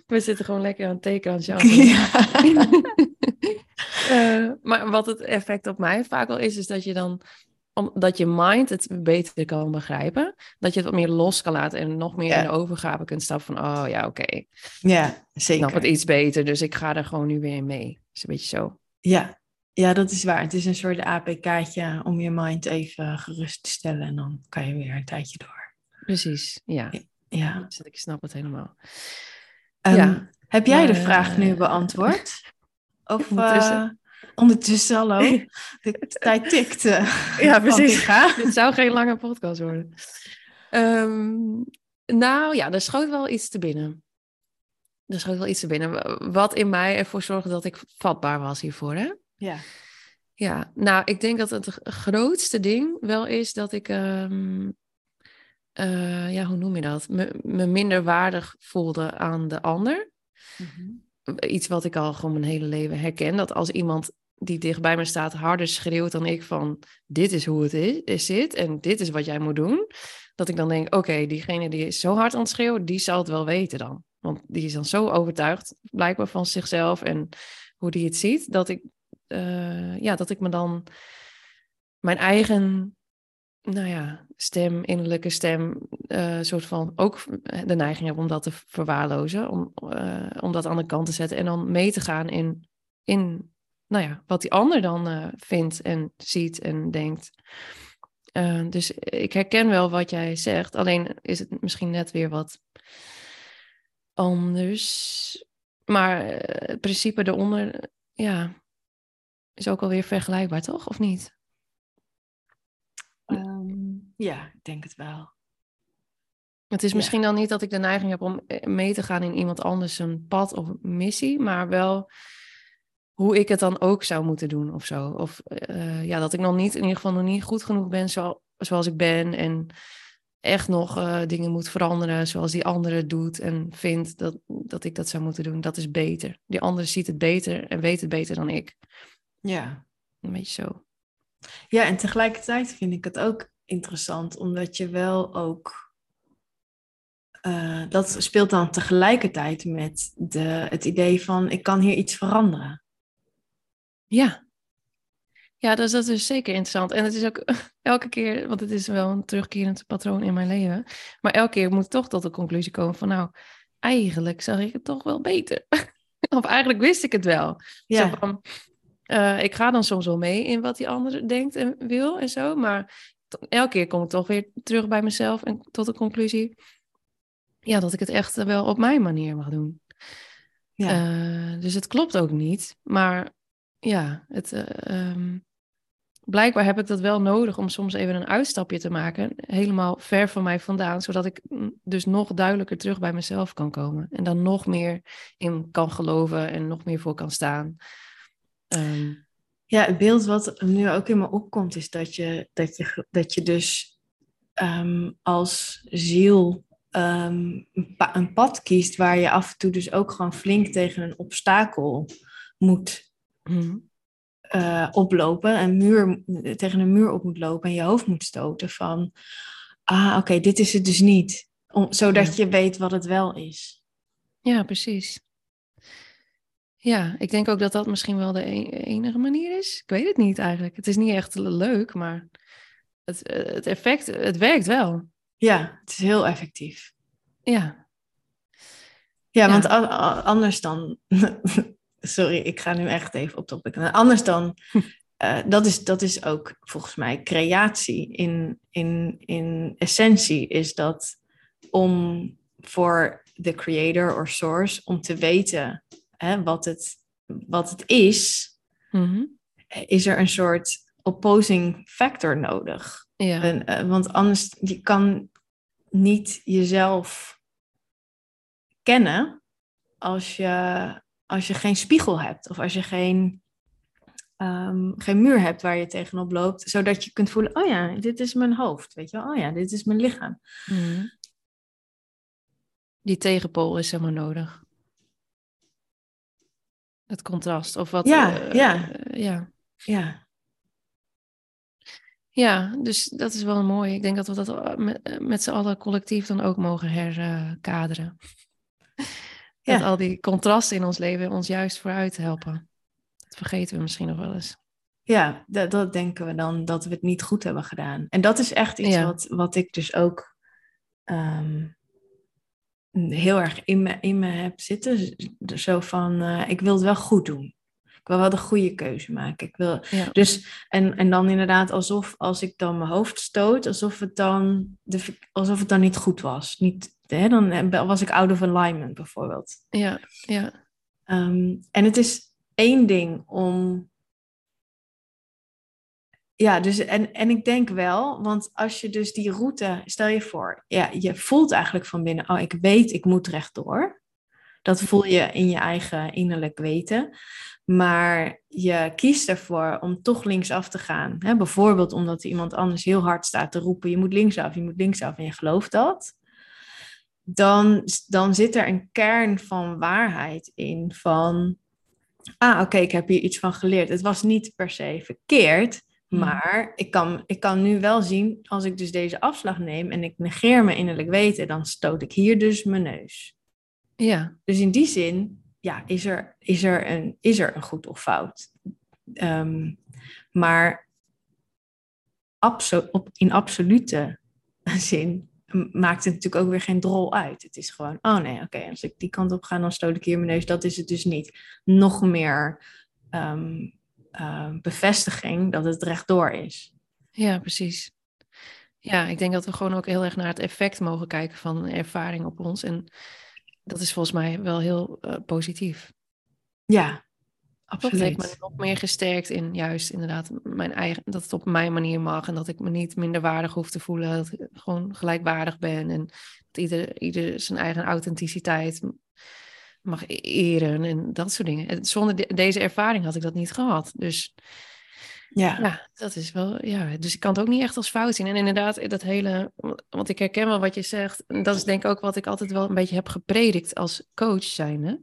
we zitten gewoon lekker aan het tekenen aan het ja. Eh, maar wat het effect op mij vaak al is, is dat je dan, omdat je mind het beter kan begrijpen, dat je het wat meer los kan laten en nog meer Ja. in de overgave kunt stappen van, oh ja, oké, ik ja, snap het zeker. iets beter, dus ik ga er gewoon nu weer in mee. is een beetje zo. Ja. Ja, dat is waar. Het is een soort APK'tje om je mind even gerust te stellen. En dan kan je weer een tijdje door. Precies, ja. Ja. Dus ik snap het helemaal. Ehm, Ja. Heb jij de vraag nu eh, beantwoord? Of ondertussen? ondertussen? ondertussen, hallo. De tijd tikt. eh, Ja, precies. Dit zou geen lange podcast worden. Ehm, nou ja, er schoot wel iets te binnen. Er schoot wel iets te binnen. Wat in mij ervoor zorgde dat ik vatbaar was hiervoor. Hè? Ja. Ja, nou, ik denk dat het grootste ding wel is dat ik, ehm, eh, ja, hoe noem je dat? Me, me minder waardig voelde aan de ander. Iets wat ik al gewoon mijn hele leven herken. Dat als iemand die dicht bij me staat harder schreeuwt dan ik van dit is hoe het is, is zit en dit is wat jij moet doen. Dat ik dan denk, oké, diegene die is zo hard aan het schreeuwen, die zal het wel weten dan. Want die is dan zo overtuigd, blijkbaar van zichzelf en hoe die het ziet, dat ik, eh, ja, dat ik me dan mijn eigen, nou ja, stem, innerlijke stem, eh soort van ook de neiging heb om dat te verwaarlozen, om, eh, om dat aan de kant te zetten en dan mee te gaan in, in nou ja, wat die ander dan vindt en ziet en denkt. Dus ik herken wel wat jij zegt, alleen is het misschien net weer wat anders. Maar het principe eronder, ja, is ook alweer vergelijkbaar, toch? Of niet? Ehm, ja, ik denk het wel. Het is Ja. misschien dan niet dat ik de neiging heb om eh, mee te gaan in iemand anders een pad of missie, maar wel hoe ik het dan ook zou moeten doen of zo. Of eh, ja, dat ik nog niet, in ieder geval nog niet goed genoeg ben zo, zoals ik ben en echt nog eh, dingen moet veranderen zoals die andere doet en vindt dat, dat ik dat zou moeten doen. Dat is beter. Die andere ziet het beter en weet het beter dan ik. Ja. Een beetje zo. Ja, en tegelijkertijd vind ik het ook interessant, omdat je wel ook. eh, dat speelt dan tegelijkertijd met de, het idee van: ik kan hier iets veranderen. Ja. Ja, dus dat is zeker interessant. En het is ook elke keer, want het is wel een terugkerend patroon in mijn leven. Maar elke keer moet ik toch tot de conclusie komen van, nou, eigenlijk zag ik het toch wel beter. of eigenlijk wist ik het wel. Ja. Zo van, eh, ik ga dan soms wel mee in wat die ander denkt en wil en zo. Maar elke keer kom ik toch weer terug bij mezelf en tot de conclusie, ja, dat ik het echt wel op mijn manier mag doen. Ja. Eh, dus het klopt ook niet. Maar ja, het, uh, um, blijkbaar heb ik dat wel nodig om soms even een uitstapje te maken. Helemaal ver van mij vandaan. Zodat ik dus nog duidelijker terug bij mezelf kan komen. En dan nog meer in kan geloven en nog meer voor kan staan. Um, ja, het beeld wat nu ook in me opkomt, is dat je, dat je, dat je dus um, als ziel um, een pad kiest waar je af en toe dus ook gewoon flink tegen een obstakel moet mm. uh, oplopen, een muur, tegen een muur op moet lopen en je hoofd moet stoten van, ah oké, dit is het dus niet, om, zodat je weet wat het wel is. Ja, precies. Ja, ik denk ook dat dat misschien wel de e-, enige manier is. Ik weet het niet eigenlijk. Het is niet echt leuk, maar het, het effect, het werkt wel. Ja, het is heel effectief. Ja. Ja, want anders dan. Sorry, ik ga nu echt even op topic. Anders dan. Uh, dat, is, dat is ook volgens mij creatie. In, in, in essentie is dat om voor de creator of source om te weten hè, wat, het, wat het is, mhm. is er een soort opposing factor nodig. Ja. En, uh, want anders je kan niet jezelf kennen als je, als je geen spiegel hebt of als je geen, um, geen muur hebt waar je tegenop loopt, zodat je kunt voelen, oh ja, dit is mijn hoofd, weet je oh ja, dit is mijn lichaam. Mhm. Die tegenpool is helemaal nodig. Het contrast of wat. Ja, uh, ja. Uh, ja. Ja. Ja, dus dat is wel mooi. Ik denk dat we dat eh, met, met z'n allen collectief dan ook mogen herkaderen. Ja. Dat al die contrasten in ons leven ons juist vooruit helpen. Dat vergeten we misschien nog wel eens. Ja, dat, dat denken we dan dat we het niet goed hebben gedaan. En dat is echt iets wat, wat ik dus ook um, heel erg in me, in me heb zitten. Zo van, uh, ik wil het wel goed doen. Ik wil wel de goede keuze maken. Ik wil, dus, en, en dan inderdaad alsof als ik dan mijn hoofd stoot, alsof het dan, de, alsof het dan niet goed was. Niet, hè, dan was ik out of alignment bijvoorbeeld. Ja, ja. Um, en het is één ding om ja, dus en, en ik denk wel, want als je dus die route, stel je voor, ja, je voelt eigenlijk van binnen, oh, ik weet, ik moet rechtdoor. Dat voel je in je eigen innerlijk weten. Maar je kiest ervoor om toch linksaf te gaan. Hè? Bijvoorbeeld omdat iemand anders heel hard staat te roepen, je moet linksaf, je moet linksaf en je gelooft dat. Dan, dan zit er een kern van waarheid in van, ah oké, ik heb hier iets van geleerd. Het was niet per se verkeerd. Maar ik kan, ik kan nu wel zien, als ik dus deze afslag neem en ik negeer mijn innerlijk weten, dan stoot ik hier dus mijn neus. Ja. Dus in die zin, ja, is er, is er, een, is er een goed of fout. Um, maar abso op, in absolute zin maakt het natuurlijk ook weer geen drol uit. Het is gewoon, oh nee, oké, als ik die kant op ga, dan stoot ik hier mijn neus. Dat is het dus niet. Nog meer um, uh, bevestiging dat het rechtdoor is. Ja, precies. Ja, ik denk dat we gewoon ook heel erg naar het effect mogen kijken van ervaring op ons. En dat is volgens mij wel heel uh, positief. Ja, absoluut. Dat heeft me nog meer gesterkt in juist inderdaad mijn eigen, dat het op mijn manier mag en dat ik me niet minder waardig hoef te voelen, dat ik gewoon gelijkwaardig ben en dat ieder, ieder zijn eigen authenticiteit mag e-, eren en dat soort dingen. En zonder deze ervaring had ik dat niet gehad. Dus ja. ja, dat is wel, ja. Dus ik kan het ook niet echt als fout zien. En inderdaad, dat hele, want ik herken wel wat je zegt. Dat is denk ik ook wat ik altijd wel een beetje heb gepredikt als coach zijnde.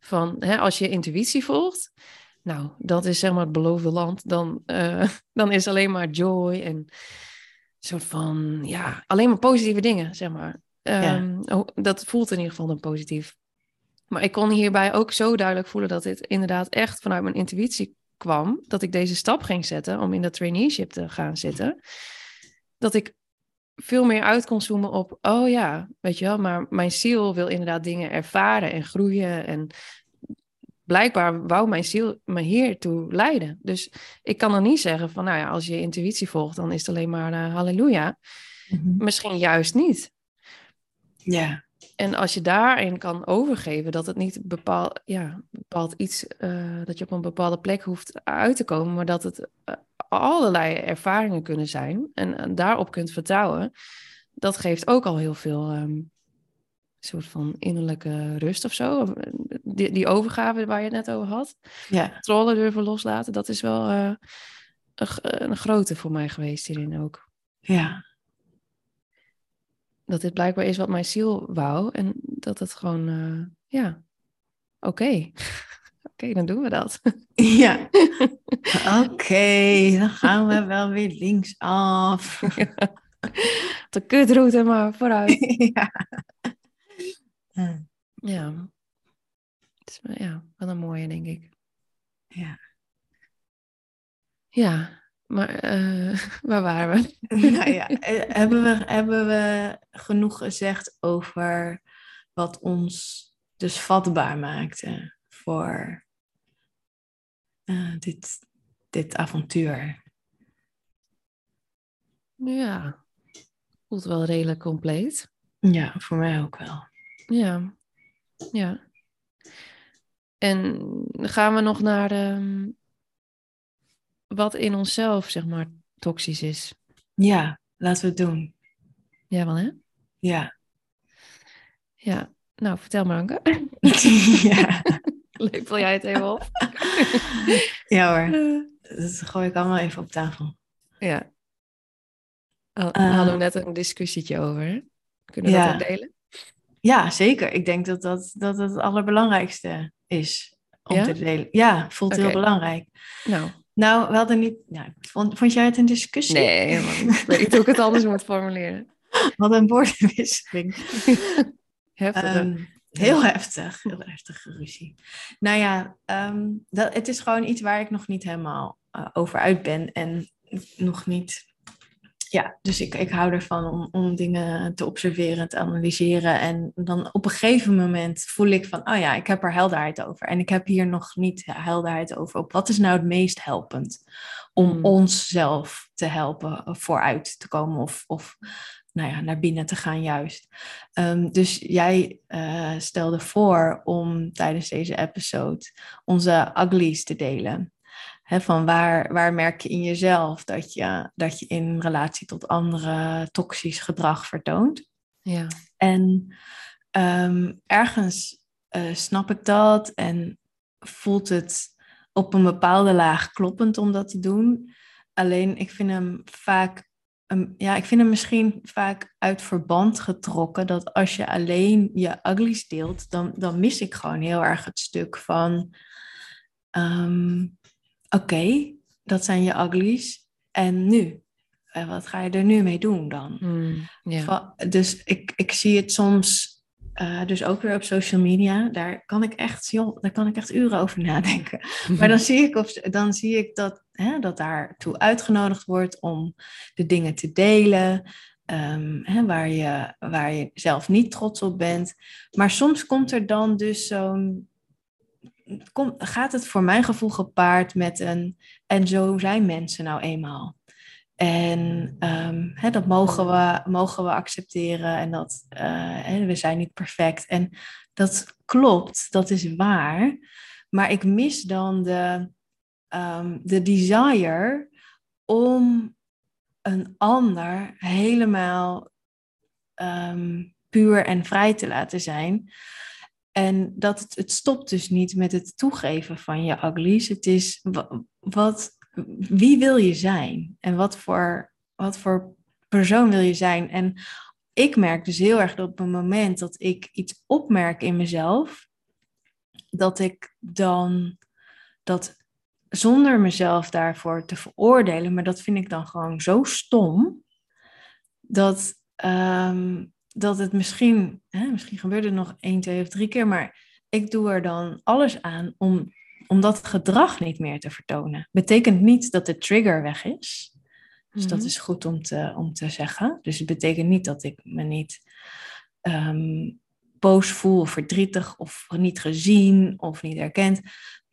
Van, hè, als je intuïtie volgt, nou, dat is zeg maar het beloofde land. Dan, uh, dan is alleen maar joy en soort van, ja, alleen maar positieve dingen, zeg maar. Um, oh, dat voelt in ieder geval dan positief. Maar ik kon hierbij ook zo duidelijk voelen dat dit inderdaad echt vanuit mijn intuïtie kwam. Dat ik deze stap ging zetten om in dat traineeship te gaan zitten. Dat ik veel meer uit kon zoomen op, oh ja, weet je wel, maar mijn ziel wil inderdaad dingen ervaren en groeien. En blijkbaar wou mijn ziel me hiertoe leiden. Dus ik kan dan niet zeggen van, nou ja, als je intuïtie volgt, dan is het alleen maar uh, halleluja. Mhm. Misschien juist niet. Ja. En als je daarin kan overgeven dat het niet bepaald, ja, bepaald iets, uh, dat je op een bepaalde plek hoeft uit te komen, maar dat het uh, allerlei ervaringen kunnen zijn en, en, daarop kunt vertrouwen, dat geeft ook al heel veel um, soort van innerlijke rust of zo. Die, die overgave waar je het net over had. Ja. Controle durven loslaten, dat is wel uh, een, een grote voor mij geweest hierin ook. Ja. Dat dit blijkbaar is wat mijn ziel wou en dat het gewoon, uh, ja, oké. Okay. oké, okay, dan doen we dat. Ja. Oké, okay, dan gaan we wel weer linksaf. Ja. De kutroute maar, vooruit. ja. Ja. Het is ja, wel een mooie, denk ik. Ja. Ja, maar uh, waar waren we? nou ja, hebben we, hebben we genoeg gezegd over wat ons dus vatbaar maakte voor uh, dit, dit avontuur? Ja, voelt wel redelijk compleet. Ja, voor mij ook wel. Ja, ja. En gaan we nog naar um, wat in onszelf, zeg maar, toxisch is? Ja, laten we het doen. Ja, wel hè? Ja. Ja, nou, vertel maar, Anke. ja. Leuk, wil jij het even op? ja hoor, dat gooi ik allemaal even op tafel. Ja. Daar uh, hadden we net een discussietje over. Kunnen we ja. dat ook delen? Ja, zeker. Ik denk dat dat, dat het allerbelangrijkste is om Ja? te delen. Ja, voelt heel belangrijk. Nou, Nou, we hadden niet... Nou, vond, vond jij het een discussie? nee. Ik weet niet hoe ik het anders moet formuleren. Wat een woordenwisseling. Heftig. Ehm, heel heftig, heel heftige ruzie. Nou ja, ehm, dat, het is gewoon iets waar ik nog niet helemaal eh, over uit ben en nog niet. Ja, dus ik, ik hou ervan om, om dingen te observeren, te analyseren. En dan op een gegeven moment voel ik van, oh ja, ik heb er helderheid over. En ik heb hier nog niet helderheid over op wat is nou het meest helpend om Hmm. onszelf te helpen vooruit te komen of, of nou ja, naar binnen te gaan juist. Ehm, dus jij eh, stelde voor om tijdens deze episode onze uglies te delen. Van waar, waar merk je in jezelf dat je, dat je in relatie tot anderen toxisch gedrag vertoont? ja. En ehm, ergens eh, snap ik dat en voelt het op een bepaalde laag kloppend om dat te doen. Alleen ik vind hem vaak, um, ja, ik vind hem misschien vaak uit verband getrokken. Dat als je alleen je uglies deelt, dan, dan mis ik gewoon heel erg het stuk van, ehm, oké, dat zijn je uglies. En nu? En wat ga je er nu mee doen dan? Hmm, Dus ik, ik zie het soms, eh, dus ook weer op social media, daar kan ik echt, joh, daar kan ik echt uren over nadenken. Maar dan zie ik, op, dan zie ik dat, hè, dat daartoe uitgenodigd wordt om de dingen te delen, ehm, hè, waar, je, waar je zelf niet trots op bent. Maar soms komt er dan dus zo'n, kom, gaat het voor mijn gevoel gepaard met een, en zo zijn mensen nou eenmaal. En ehm, dat mogen we, mogen we accepteren en dat eh, we zijn niet perfect. En dat klopt, dat is waar. Maar ik mis dan de, ehm, de desire om een ander helemaal ehm, puur en vrij te laten zijn. En dat het, het stopt dus niet met het toegeven van je uglies. Het is wa- wat, wie wil je zijn? En wat voor, wat voor persoon wil je zijn? En ik merk dus heel erg dat op het moment dat ik iets opmerk in mezelf, dat ik dan dat zonder mezelf daarvoor te veroordelen, maar dat vind ik dan gewoon zo stom, dat, ehm, dat het misschien, hè, misschien gebeurt het nog één, twee of drie keer, maar ik doe er dan alles aan om, om dat gedrag niet meer te vertonen. Betekent niet dat de trigger weg is. Dus dat Mhm. is goed om te, om te zeggen. Dus het betekent niet dat ik me niet, ehm, boos voel of verdrietig of niet gezien of niet erkend.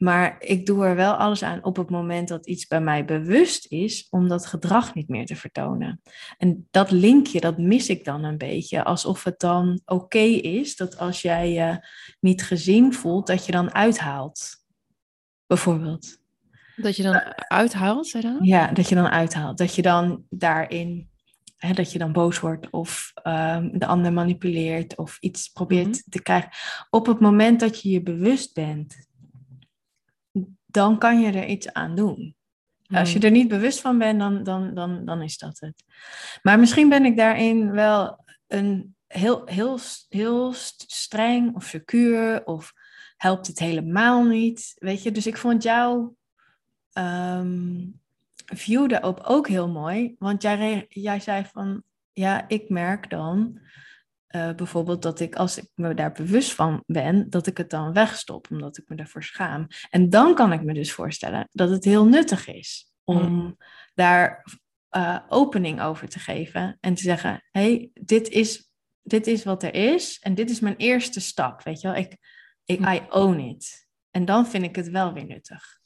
Maar ik doe er wel alles aan op het moment dat iets bij mij bewust is om dat gedrag niet meer te vertonen. En dat linkje, dat mis ik dan een beetje. Alsof het dan oké is dat als jij je niet gezien voelt, dat je dan uithaalt. Bijvoorbeeld. Dat je dan uithaalt, zei dan? Ja, dat je dan uithaalt. Dat je dan daarin, hè, dat je dan boos wordt of ehm, de ander manipuleert of iets probeert Mhm. te krijgen. Op het moment dat je je bewust bent, dan kan je er iets aan doen. Als je Hmm. er niet bewust van bent, dan, dan, dan, dan is dat het. Maar misschien ben ik daarin wel een heel, heel, heel st- streng of secuur of helpt het helemaal niet. Weet je, dus ik vond jouw ehm, view daarop ook heel mooi. Want jij, jij zei van, ja, ik merk dan eh, bijvoorbeeld dat ik, als ik me daar bewust van ben, dat ik het dan wegstop, omdat ik me daarvoor schaam. En dan kan ik me dus voorstellen dat het heel nuttig is om daar eh, opening over te geven en te zeggen: hey, dit is, dit is wat er is en dit is mijn eerste stap. Weet je wel, ik, ik I own it. En dan vind ik het wel weer nuttig.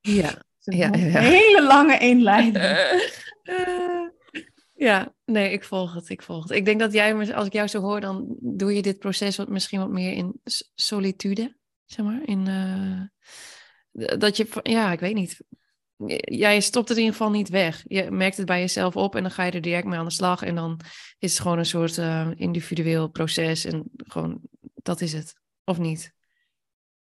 Ja. Is Ja, een hele lange inleiding. ja, nee, ik volg het, ik volg het. Ik denk dat jij, als ik jou zo hoor, dan doe je dit proces wat, misschien wat meer in solitude, zeg maar. In, eh, dat je, ja, ik weet niet. Jij stopt het in ieder geval niet weg. Je merkt het bij jezelf op en dan ga je er direct mee aan de slag. En dan is het gewoon een soort eh, individueel proces en gewoon, dat is het. Of niet?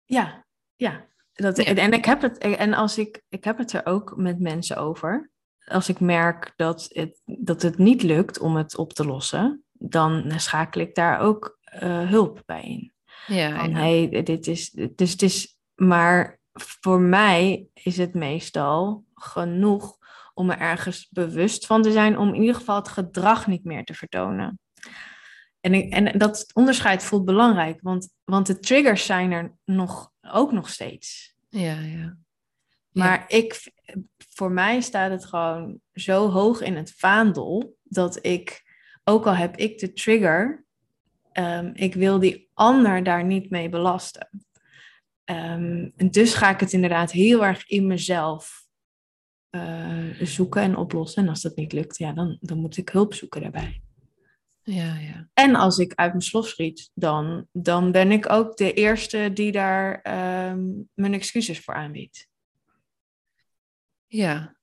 Ja, ja. Dat, Ja. En ik heb het, en als ik, ik heb het er ook met mensen over. Als ik merk dat het, dat het niet lukt om het op te lossen, dan schakel ik daar ook eh, hulp bij in. Ja, Van ja. hey, dit is, dus het is, maar voor mij is het meestal genoeg om er ergens bewust van te zijn, om in ieder geval het gedrag niet meer te vertonen. En, ik, en dat onderscheid voelt belangrijk, want, want de triggers zijn er nog, ook nog steeds. ja, ja. Maar ik, voor mij staat het gewoon zo hoog in het vaandel dat ik, ook al heb ik de trigger, ehm, ik wil die ander daar niet mee belasten. Ehm, en dus ga ik het inderdaad heel erg in mezelf eh, zoeken en oplossen. En als dat niet lukt, ja, dan, dan moet ik hulp zoeken daarbij. Ja, ja. En als ik uit mijn slof schiet, dan, dan ben ik ook de eerste die daar ehm, mijn excuses voor aanbiedt. Ja.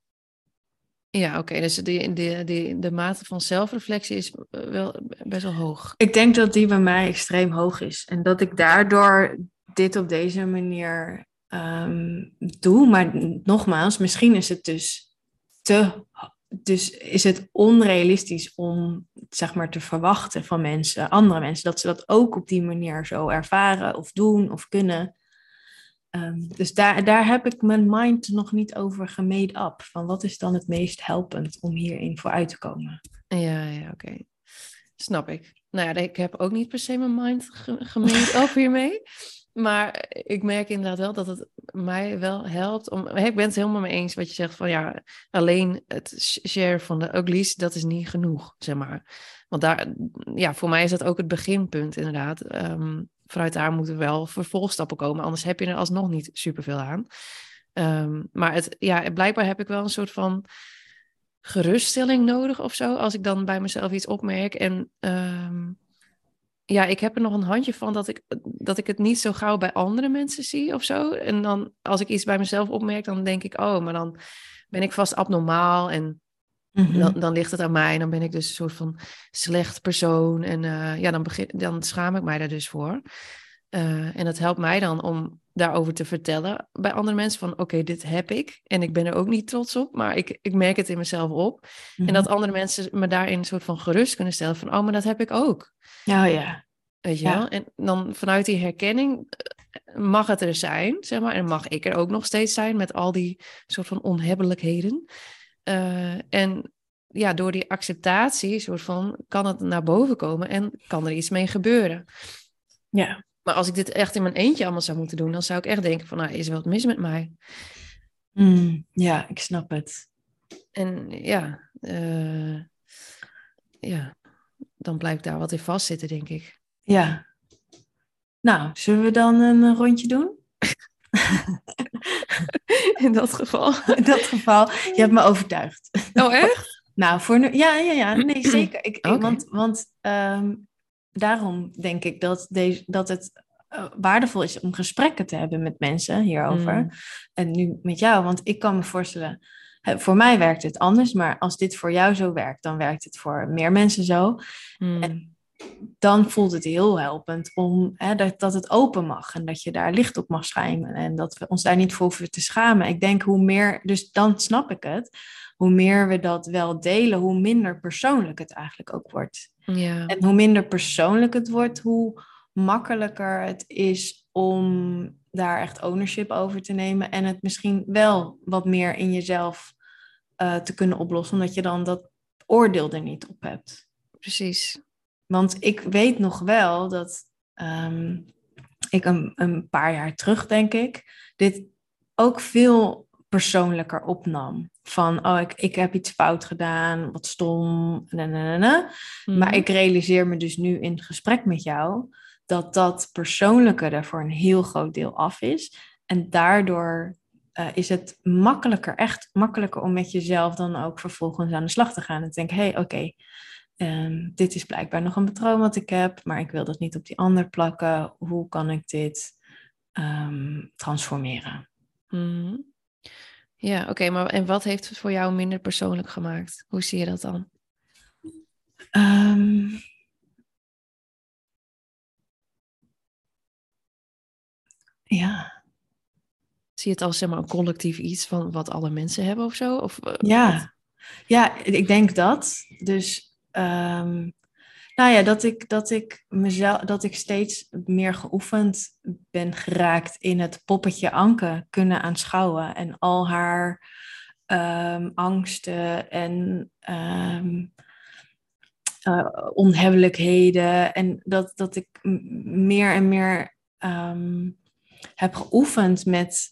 Ja, oké. Dus de, de, de mate van zelfreflectie is eh, wel best wel hoog. Ik denk dat die bij mij extreem hoog is. En dat ik daardoor dit op deze manier ehm, doe. Maar nogmaals, misschien is het dus te. Dus is het onrealistisch om zeg maar te verwachten van mensen, andere mensen, dat ze dat ook op die manier zo ervaren of doen of kunnen. Ehm, dus daar, daar heb ik mijn mind nog niet over gemade up. Van wat is dan het meest helpend om hierin vooruit te komen? Ja, ja, oké. Snap ik. Nou ja, ik heb ook niet per se mijn mind ge gemengd op hiermee. Maar ik merk inderdaad wel dat het mij wel helpt om... Ik ben het helemaal mee eens wat je zegt van ja, alleen het share van de uglies, dat is niet genoeg, zeg maar. Want daar, ja, voor mij is dat ook het beginpunt inderdaad. Ehm, vanuit daar moeten wel vervolgstappen komen, anders heb je er alsnog niet superveel aan. Ehm, maar het, ja, blijkbaar heb ik wel een soort van geruststelling nodig of zo. Als ik dan bij mezelf iets opmerk. En ehm, ja, ik heb er nog een handje van dat ik, dat ik het niet zo gauw bij andere mensen zie of zo. En dan als ik iets bij mezelf opmerk, dan denk ik, oh, maar dan ben ik vast abnormaal. En Mhm. dan, dan ligt het aan mij. En dan ben ik dus een soort van slecht persoon. En eh, ja, dan, begin, dan schaam ik mij daar dus voor. Eh, en dat helpt mij dan om daarover te vertellen bij andere mensen van oké, dit heb ik en ik ben er ook niet trots op, maar ik, ik merk het in mezelf op. Mhm. En dat andere mensen me daarin een soort van gerust kunnen stellen van oh, maar dat heb ik ook. Oh ja. Weet je Ja. wel? En dan vanuit die herkenning eh, mag het er zijn, zeg maar, en mag ik er ook nog steeds zijn met al die soort van onhebbelijkheden. Eh, en ja, door die acceptatie, soort van, kan het naar boven komen en kan er iets mee gebeuren. Ja. Maar als ik dit echt in mijn eentje allemaal zou moeten doen, dan zou ik echt denken van, nou, is er wat mis met mij? Mm, ja, ik snap het. En ja, eh, ja, dan blijf ik daar wat in vastzitten, denk ik. Ja, Nou, zullen we dan een rondje doen? In dat geval. In dat geval, je hebt me overtuigd. Oh, echt? Nou, voor nu, ja, ja, ja, nee, zeker. Ik, want want ehm, daarom denk ik dat, deze, dat het eh, waardevol is om gesprekken te hebben met mensen hierover. Mm. En nu met jou, want ik kan me voorstellen, voor mij werkt het anders, maar als dit voor jou zo werkt, dan werkt het voor meer mensen zo. Mm. En dan voelt het heel helpend om hè, dat, dat het open mag en dat je daar licht op mag schijnen en dat we ons daar niet voor hoeven te schamen. Ik denk hoe meer, dus dan snap ik het, hoe meer we dat wel delen, hoe minder persoonlijk het eigenlijk ook wordt. Ja. En hoe minder persoonlijk het wordt, hoe makkelijker het is om daar echt ownership over te nemen en het misschien wel wat meer in jezelf eh, te kunnen oplossen, omdat je dan dat oordeel er niet op hebt. Precies. Want ik weet nog wel dat ehm, ik een, een paar jaar terug, denk ik, dit ook veel persoonlijker opnam. Van, oh, ik, ik heb iets fout gedaan, wat stom, na, na, na, na. Maar Mhm. ik realiseer me dus nu in gesprek met jou dat dat persoonlijke er voor een heel groot deel af is. En daardoor eh, is het makkelijker, echt makkelijker om met jezelf dan ook vervolgens aan de slag te gaan. En te denken, hé, hey, oké, ehm, dit is blijkbaar nog een patroon wat ik heb, maar ik wil dat niet op die ander plakken. Hoe kan ik dit ehm, transformeren? Mhm. Ja, oké, maar en wat heeft het voor jou minder persoonlijk gemaakt? Hoe zie je dat dan? Ehm, ja. Zie je het als zeg maar een collectief iets van wat alle mensen hebben of zo? Of, eh, wat? Ja, ja, ik denk dat. Dus, ehm, nou ja, dat ik, dat ik mezelf, dat ik steeds meer geoefend ben geraakt in het poppetje Anke kunnen aanschouwen en al haar ehm, angsten en ehm, eh, onhebbelijkheden en dat, dat ik meer en meer heb geoefend met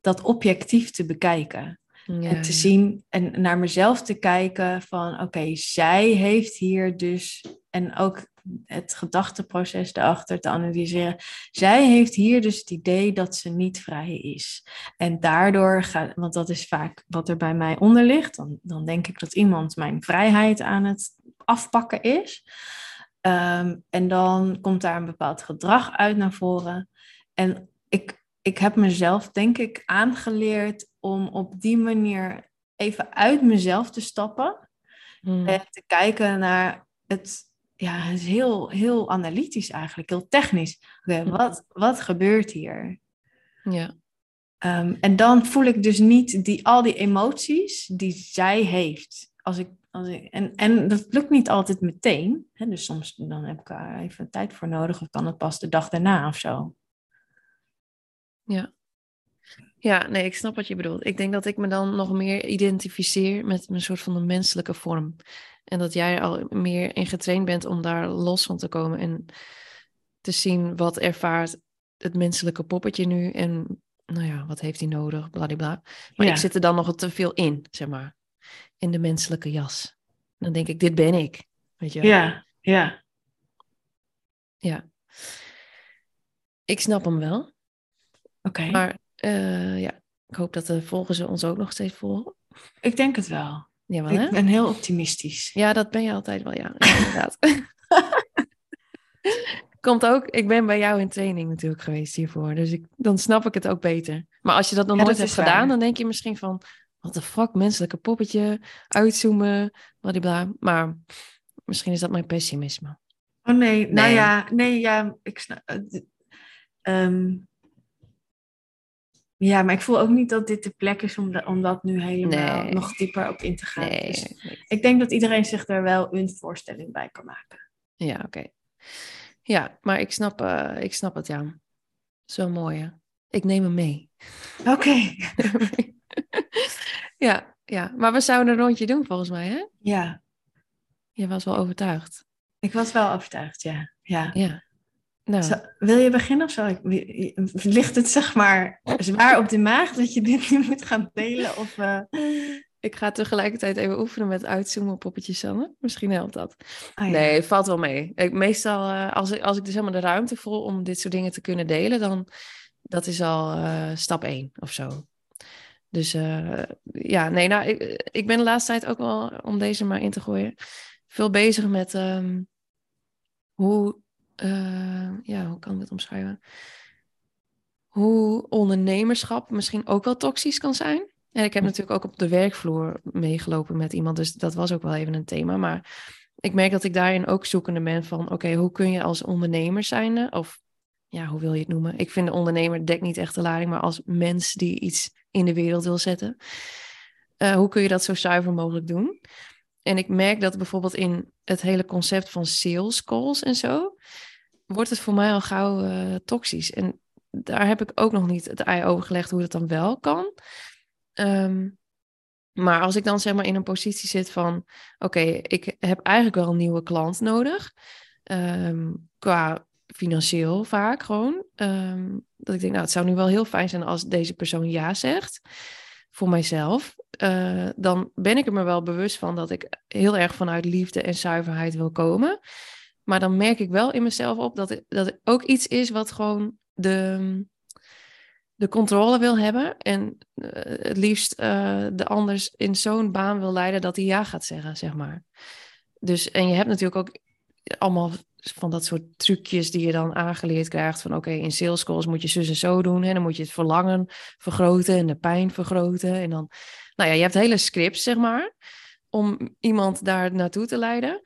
dat objectief te bekijken. En te zien en naar mezelf te kijken van oké, zij heeft hier dus, en ook het gedachteproces erachter te analyseren. Zij heeft hier dus het idee dat ze niet vrij is. En daardoor gaat, want dat is vaak wat er bij mij onder ligt, dan, dan denk ik dat iemand mijn vrijheid aan het afpakken is. Ehm, en dan komt daar een bepaald gedrag uit naar voren. En ik, ik heb mezelf, denk ik, aangeleerd om op die manier even uit mezelf te stappen. Mm. En te kijken naar het, ja, het is heel, heel analytisch eigenlijk, heel technisch. Oké, Mhm. wat, wat gebeurt hier? Ja. Ehm, en dan voel ik dus niet die, al die emoties die zij heeft. Als ik, als ik, en, en dat lukt niet altijd meteen. Hè? Dus soms dan heb ik daar even tijd voor nodig. Of kan het pas de dag daarna of zo. Ja. Ja, nee, ik snap wat je bedoelt. Ik denk dat ik me dan nog meer identificeer met een soort van een menselijke vorm. En dat jij al meer in getraind bent om daar los van te komen en te zien wat ervaart het menselijke poppetje nu en nou ja, wat heeft hij nodig, bladibla. Maar Ja. ik zit er dan nog te veel in, zeg maar, in de menselijke jas. Dan denk ik, dit ben ik, weet je wel. Ja, ja. Ja. Ik snap hem wel. Oké. Maar eh, ja, ik hoop dat de volgers ons ook nog steeds volgen. Ik denk het wel. Jawel, hè? Ik ben heel optimistisch. Ja, dat ben je altijd wel, ja. ja inderdaad. Komt ook, ik ben bij jou in training natuurlijk geweest hiervoor. Dus ik, dan snap ik het ook beter. Maar als je dat nog Ja, nooit dat hebt gedaan, waar. dan denk je misschien van... Wat de fuck, menselijke poppetje, uitzoomen, bladibla. Maar misschien is dat mijn pessimisme. Oh nee, nou ja, nee, ja, ik snap. eh, ehm, ja, maar ik voel ook niet dat dit de plek is om, om dat nu helemaal Nee. nog dieper op in te gaan. Nee, Dus ik denk dat iedereen zich daar wel een voorstelling bij kan maken. Ja, oké. Ja, maar ik snap, eh, ik snap het, ja. Zo mooi, hè. Ik neem hem mee. Oké. ja, ja, maar we zouden een rondje doen volgens mij, hè? Ja, Je was wel overtuigd. ik was wel overtuigd, ja. ja. Ja. Nou, wil je beginnen of zal ik? Ligt het zeg maar zwaar op de maag dat je dit nu moet gaan delen? Of, eh, Ik ga tegelijkertijd even oefenen met uitzoomen op poppetjes Sanne. Misschien helpt dat. Ja. Nee, valt wel mee. Ik, meestal, uh, als, ik, als ik dus helemaal de ruimte voel om dit soort dingen te kunnen delen, dan dat is al uh, stap één of zo. Dus ja, nee, nou, ik, ik ben de laatste tijd ook wel, om deze maar in te gooien, veel bezig met um, hoe, ja, hoe kan ik dit omschrijven? Hoe ondernemerschap misschien ook wel toxisch kan zijn. En ik heb natuurlijk ook op de werkvloer meegelopen met iemand, dus dat was ook wel even een thema. Maar ik merk dat ik daarin ook zoekende ben van, oké, hoe kun je als ondernemer zijn, of ja, hoe wil je het noemen? Ik vind de ondernemer dekt niet echt de lading, maar als mens die iets in de wereld wil zetten, uh, hoe kun je dat zo zuiver mogelijk doen? En ik merk dat bijvoorbeeld in het hele concept van sales calls en zo, wordt het voor mij al gauw uh, toxisch. En daar heb ik ook nog niet het ei over gelegd hoe dat dan wel kan. Um, maar als ik dan zeg maar in een positie zit van, oké, ik heb eigenlijk wel een nieuwe klant nodig, um, qua financieel vaak gewoon, um, dat ik denk, nou, het zou nu wel heel fijn zijn als deze persoon ja zegt voor mijzelf. Uh, dan ben ik er me wel bewust van dat ik heel erg vanuit liefde en zuiverheid wil komen. Maar dan merk ik wel in mezelf op dat dat ook iets is wat gewoon de, de controle wil hebben. En uh, het liefst uh, de anders in zo'n baan wil leiden dat hij ja gaat zeggen, zeg maar. Dus, en je hebt natuurlijk ook allemaal van dat soort trucjes die je dan aangeleerd krijgt. Van oké, in sales calls moet je zus en zo doen. Hè? Dan moet je het verlangen vergroten en de pijn vergroten. En dan, nou ja, je hebt hele scripts, zeg maar, om iemand daar naartoe te leiden.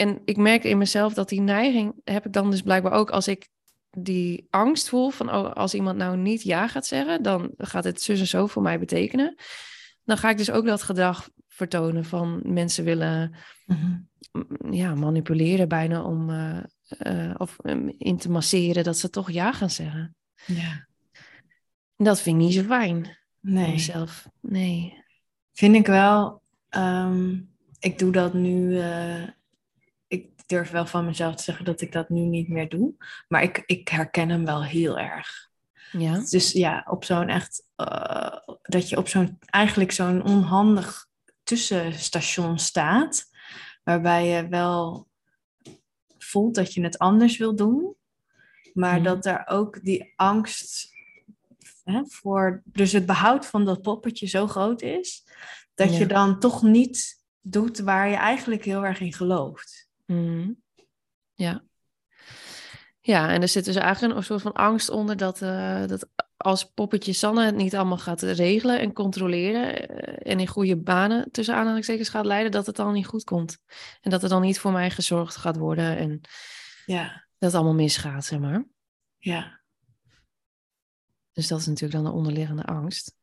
En ik merk in mezelf dat die neiging heb ik dan dus blijkbaar ook als ik die angst voel van oh, als iemand nou niet ja gaat zeggen, dan gaat het zus en zo voor mij betekenen. Dan ga ik dus ook dat gedrag vertonen van mensen willen mm-hmm. ja, manipuleren bijna om uh, uh, of um, in te masseren dat ze toch ja gaan zeggen. Ja. Dat vind ik niet zo fijn. Nee. Mezelf. Nee. Vind ik wel. Um, ik doe dat nu. Uh, durf wel van mezelf te zeggen dat ik dat nu niet meer doe. Maar ik, ik herken hem wel heel erg. Ja. Dus ja, op zo'n echt. dat je op zo'n. eigenlijk zo'n onhandig tussenstation staat, waarbij je wel voelt dat je het anders wil doen, maar mm. dat er ook die angst hè, voor, dus het behoud van dat poppetje zo groot is, dat ja. je dan toch niet doet waar je eigenlijk heel erg in gelooft. Mm. Ja. Ja, en er zit dus eigenlijk een soort van angst onder dat, uh, dat als poppetje Sanne het niet allemaal gaat regelen en controleren uh, en in goede banen tussen aanhalingstekens gaat leiden, dat het dan niet goed komt. En dat er dan niet voor mij gezorgd gaat worden en ja. dat het allemaal misgaat, zeg maar. Ja. Dus dat is natuurlijk dan de onderliggende angst.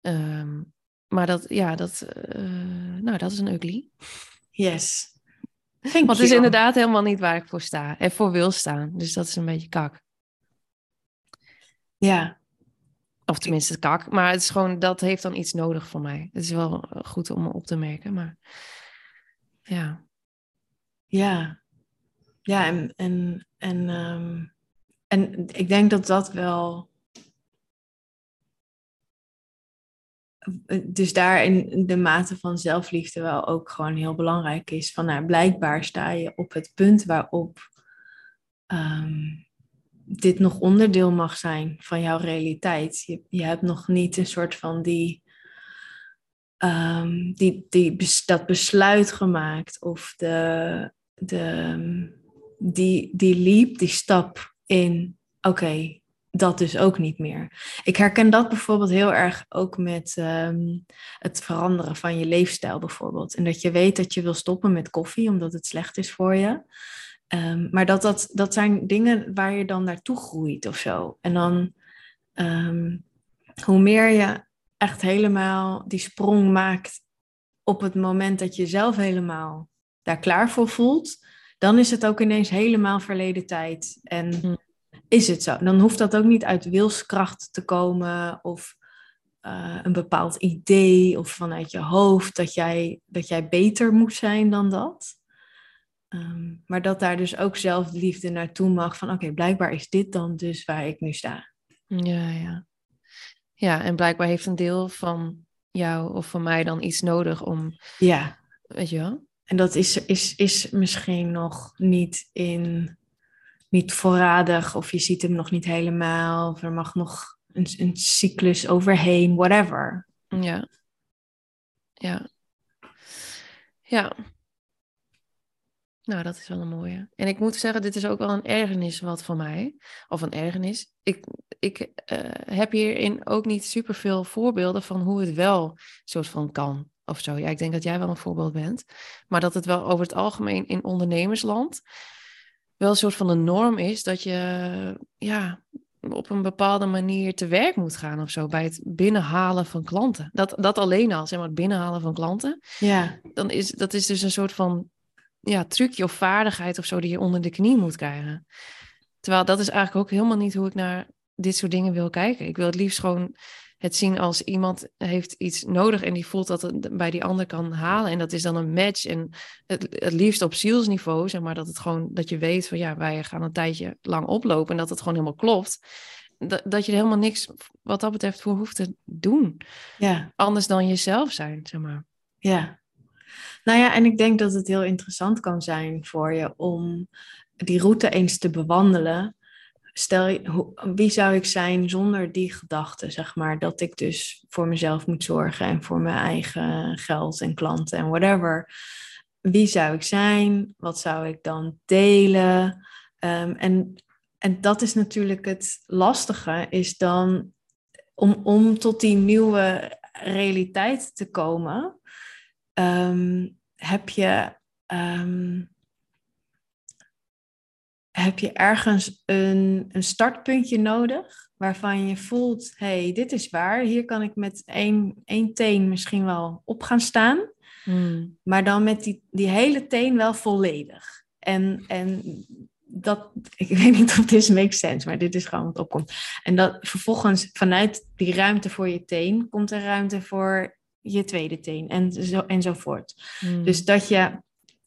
Um, maar dat, ja, dat, uh, nou, dat is een ugly. Yes. Want het is inderdaad helemaal niet waar ik voor sta en voor wil staan. Dus dat is een beetje kak. Ja. Of tenminste kak. Maar het is gewoon, dat heeft dan iets nodig voor mij. Het is wel goed om op te merken, maar ja. Ja. Ja, en, en, en, um, en ik denk dat dat wel dus daar in de mate van zelfliefde wel ook gewoon heel belangrijk is. Van nou, blijkbaar sta je op het punt waarop um, dit nog onderdeel mag zijn van jouw realiteit. Je, je hebt nog niet een soort van die, um, die, die, dat besluit gemaakt of de, de, die, die leap, die stap in, oké, dat dus ook niet meer. Ik herken dat bijvoorbeeld heel erg ook met um, het veranderen van je leefstijl bijvoorbeeld. En dat je weet dat je wil stoppen met koffie omdat het slecht is voor je. Um, maar dat, dat, dat zijn dingen waar je dan naartoe groeit of zo. En dan um, hoe meer je echt helemaal die sprong maakt op het moment dat je zelf helemaal daar klaar voor voelt, dan is het ook ineens helemaal verleden tijd. En hmm is het zo. Dan hoeft dat ook niet uit wilskracht te komen of uh, een bepaald idee of vanuit je hoofd dat jij, dat jij beter moet zijn dan dat. Um, maar dat daar dus ook zelfliefde naartoe mag van oké, okay, blijkbaar is dit dan dus waar ik nu sta. Ja, ja. Ja, en blijkbaar heeft een deel van jou of van mij dan iets nodig om, Ja, weet je wel? en dat is, is, is misschien nog niet in niet voorradig of je ziet hem nog niet helemaal of er mag nog een, een cyclus overheen, whatever. Ja. Ja. Ja. Nou, dat is wel een mooie. En ik moet zeggen, dit is ook wel een ergernis wat voor mij. Of een ergernis. Ik, ik eh, heb hierin ook niet superveel voorbeelden van hoe het wel soort van kan. Of zo. Ja, ik denk dat jij wel een voorbeeld bent. Maar dat het wel over het algemeen in ondernemersland wel een soort van een norm is dat je ja, op een bepaalde manier te werk moet gaan of zo bij het binnenhalen van klanten. Dat, dat alleen al, zeg maar, het binnenhalen van klanten. Ja, Dan is dat is dus een soort van ja, trucje of vaardigheid of zo die je onder de knie moet krijgen. Terwijl dat is eigenlijk ook helemaal niet hoe ik naar dit soort dingen wil kijken. Ik wil het liefst gewoon het zien als iemand heeft iets nodig en die voelt dat het bij die ander kan halen. En dat is dan een match. En het, het liefst op zielsniveau, zeg maar, dat het gewoon dat je weet van ja, wij gaan een tijdje lang oplopen en dat het gewoon helemaal klopt. Dat, dat je er helemaal niks wat dat betreft voor hoeft te doen. ja, Anders dan jezelf zijn, zeg maar. ja. Nou ja, en ik denk dat het heel interessant kan zijn voor je om die route eens te bewandelen. Stel, wie zou ik zijn zonder die gedachte, zeg maar, dat ik dus voor mezelf moet zorgen en voor mijn eigen geld en klanten en whatever. Wie zou ik zijn? Wat zou ik dan delen? Ehm, en, en dat is natuurlijk het lastige, is dan om, om tot die nieuwe realiteit te komen, ehm, heb je. ehm, heb je ergens een, een startpuntje nodig waarvan je voelt, hey, dit is waar, hier kan ik met één, één teen misschien wel op gaan staan, Hmm. maar dan met die, die hele teen wel volledig. En, en dat, ik weet niet of dit makes sense, maar dit is gewoon wat opkomt. En dat vervolgens vanuit die ruimte voor je teen komt er ruimte voor je tweede teen en zo, enzovoort. Hmm. Dus dat je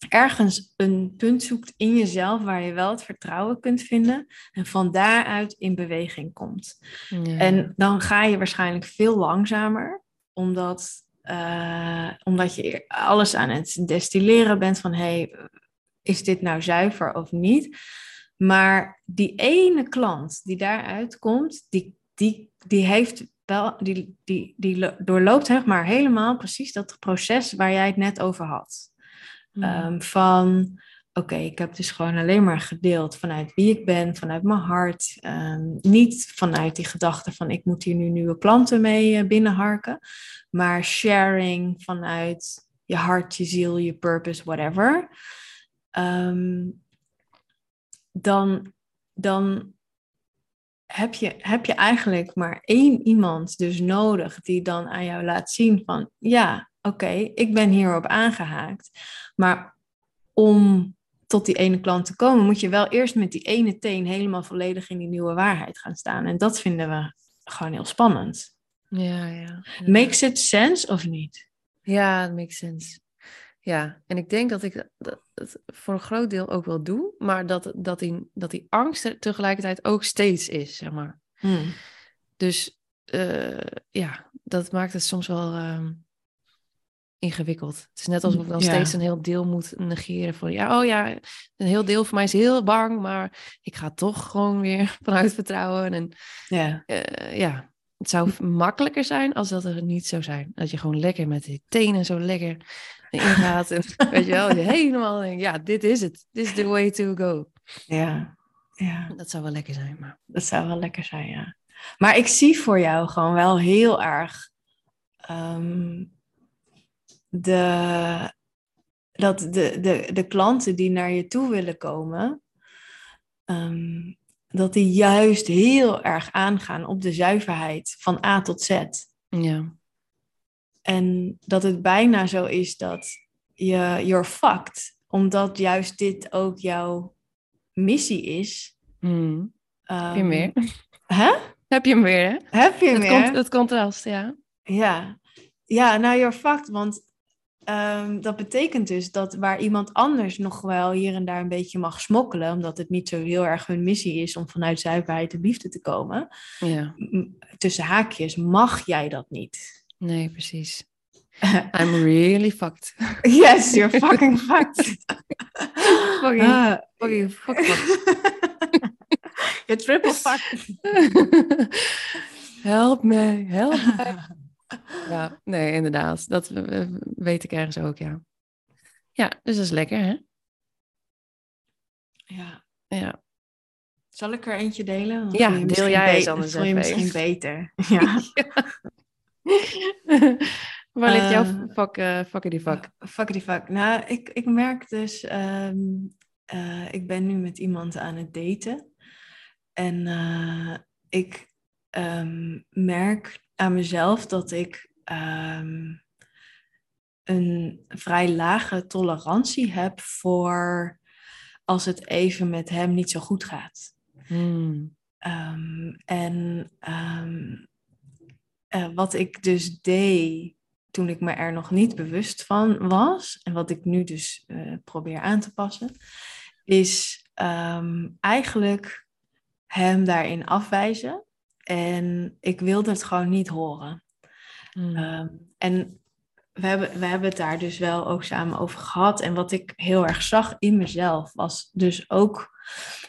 ergens een punt zoekt in jezelf waar je wel het vertrouwen kunt vinden en van daaruit in beweging komt. Ja. En dan ga je waarschijnlijk veel langzamer, omdat, eh, omdat je alles aan het destilleren bent van hey, is dit nou zuiver of niet? Maar die ene klant die daaruit komt, die, die, die heeft wel, die, die, die lo- doorloopt zeg maar helemaal precies dat proces waar jij het net over had. Hmm. Ehm, van, oké, ik heb dus gewoon alleen maar gedeeld vanuit wie ik ben, vanuit mijn hart. Ehm, niet vanuit die gedachte van, ik moet hier nu nieuwe klanten mee eh, binnenharken. Maar sharing vanuit je hart, je ziel, je purpose, whatever. Ehm, dan, dan heb, je, heb je eigenlijk maar één iemand dus nodig die dan aan jou laat zien van, ja, oké, ik ben hierop aangehaakt. Maar om tot die ene klant te komen, moet je wel eerst met die ene teen helemaal volledig in die nieuwe waarheid gaan staan. En dat vinden we gewoon heel spannend. ja, ja. ja. Makes it sense of niet? Ja, dat makes sense. Ja, en ik denk dat ik dat- dat het voor een groot deel ook wel doe, maar dat, dat, die, dat die angst er tegelijkertijd ook steeds is, zeg maar. Hmm. Dus eh, ja, dat maakt het soms wel ehm, ingewikkeld. Het is net alsof ik dan Ja. steeds een heel deel moet negeren van, ja, oh ja, een heel deel van mij is heel bang, maar ik ga toch gewoon weer vanuit vertrouwen. En Ja, eh, ja, het zou makkelijker zijn als dat er niet zou zijn. Dat je gewoon lekker met die tenen zo lekker ingaat. en weet je wel, je helemaal denkt, ja, dit is het. Dit is the way to go. ja, ja. Dat zou wel lekker zijn, maar... Dat zou wel lekker zijn, ja. Maar ik zie voor jou gewoon wel heel erg ehm, de, dat de, de, de klanten die naar je toe willen komen, ehm, dat die juist heel erg aangaan op de zuiverheid van A tot Z. Ja, En dat het bijna zo is dat je you're fucked, omdat juist dit ook jouw missie is. Hmm. Heb je Ehm, meer? Hè? Heb je hem weer, hè? Heb je Het, meer? cont- het contrast, ja. Ja, ja nou, you're fucked, want ehm, dat betekent dus dat waar iemand anders nog wel hier en daar een beetje mag smokkelen, omdat het niet zo heel erg hun missie is om vanuit zuiverheid en liefde te komen, Ja, tussen haakjes mag jij dat niet. Nee, precies. I'm really fucked. yes, you're fucking fucked. fucking, Ah, fucking, fuck, fuck. je triple fucked. help me, help me. Ja, nee, inderdaad. Dat eh, weet ik ergens ook, ja. Ja, dus dat is lekker, hè? ja. Ja. Zal ik er eentje delen? Ja, deel jij eens anders je even. misschien beter. Ja. Waar ligt jouw fuck, eh fuck die fuck? Fuck die fuck. Nou, ik, ik merk dus, ehm, eh, ik ben nu met iemand aan het daten. En ik ehm, merk aan mezelf dat ik ehm, een vrij lage tolerantie heb voor als het even met hem niet zo goed gaat. Hmm. Ehm, en ehm, eh, wat ik dus deed toen ik me er nog niet bewust van was, en wat ik nu dus eh, probeer aan te passen, is eigenlijk hem daarin afwijzen. En ik wilde het gewoon niet horen. Hmm. Ehm, en we hebben, we hebben het daar dus wel ook samen over gehad. En wat ik heel erg zag in mezelf was dus ook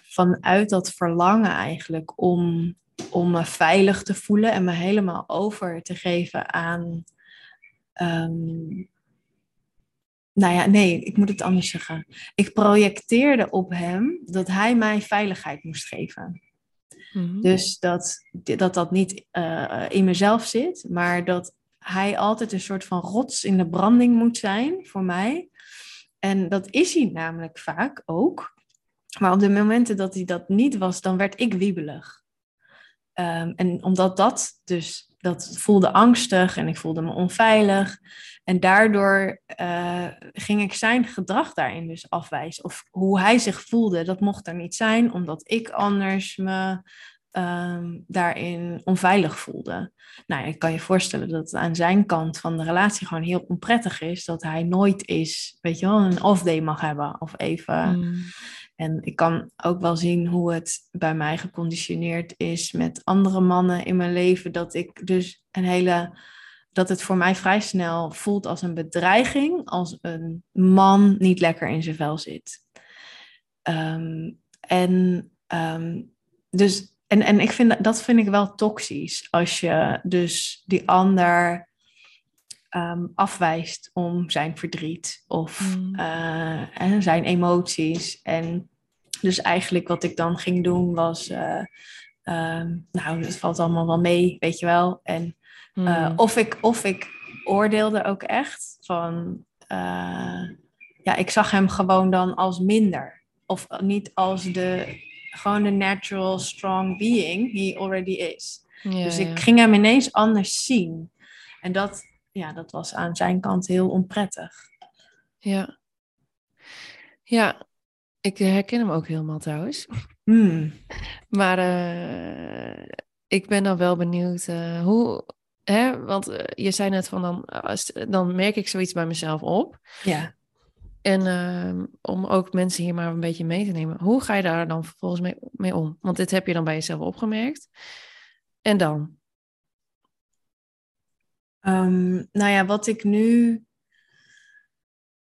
vanuit dat verlangen eigenlijk om, om me veilig te voelen en me helemaal over te geven aan. ehm, nou ja, nee, ik moet het anders zeggen. Ik projecteerde op hem dat hij mij veiligheid moest geven. Mhm. Dus dat dat, dat niet eh, in mezelf zit, maar dat hij altijd een soort van rots in de branding moet zijn voor mij. En dat is hij namelijk vaak ook. Maar op de momenten dat hij dat niet was, dan werd ik wiebelig. Ehm, en omdat dat dus, dat voelde angstig en ik voelde me onveilig. En daardoor eh, ging ik zijn gedrag daarin dus afwijzen. Of hoe hij zich voelde, dat mocht er niet zijn, omdat ik anders me ehm, daarin onveilig voelde. Nou, ik kan je voorstellen dat het aan zijn kant van de relatie gewoon heel onprettig is. Dat hij nooit is, weet je wel, een off-day mag hebben. Of even Hmm. En ik kan ook wel zien hoe het bij mij geconditioneerd is met andere mannen in mijn leven. Dat ik dus een hele. Dat het voor mij vrij snel voelt als een bedreiging als een man niet lekker in zijn vel zit. Ehm, en ehm, dus. En, en ik vind, dat vind ik wel toxisch. Als je dus die ander ehm, afwijst om zijn verdriet of Mm. eh, en zijn emoties. En dus eigenlijk wat ik dan ging doen was, eh, ehm, nou, het valt allemaal wel mee, weet je wel. En eh, Hmm. of, ik, of ik oordeelde ook echt van, eh, ja, ik zag hem gewoon dan als minder. Of niet als de, gewoon de natural strong being he already is. Ja, Dus ja. ik ging hem ineens anders zien. En dat, ja, dat was aan zijn kant heel onprettig. Ja. Ja, ik herken hem ook helemaal trouwens. Hmm. Maar eh, ik ben dan wel benieuwd eh, hoe, hè, want eh, je zei net van dan, als, dan merk ik zoiets bij mezelf op. Ja. En ehm, om ook mensen hier maar een beetje mee te nemen. Hoe ga je daar dan vervolgens mee, mee om? Want dit heb je dan bij jezelf opgemerkt. En dan? Ehm, nou ja, wat ik nu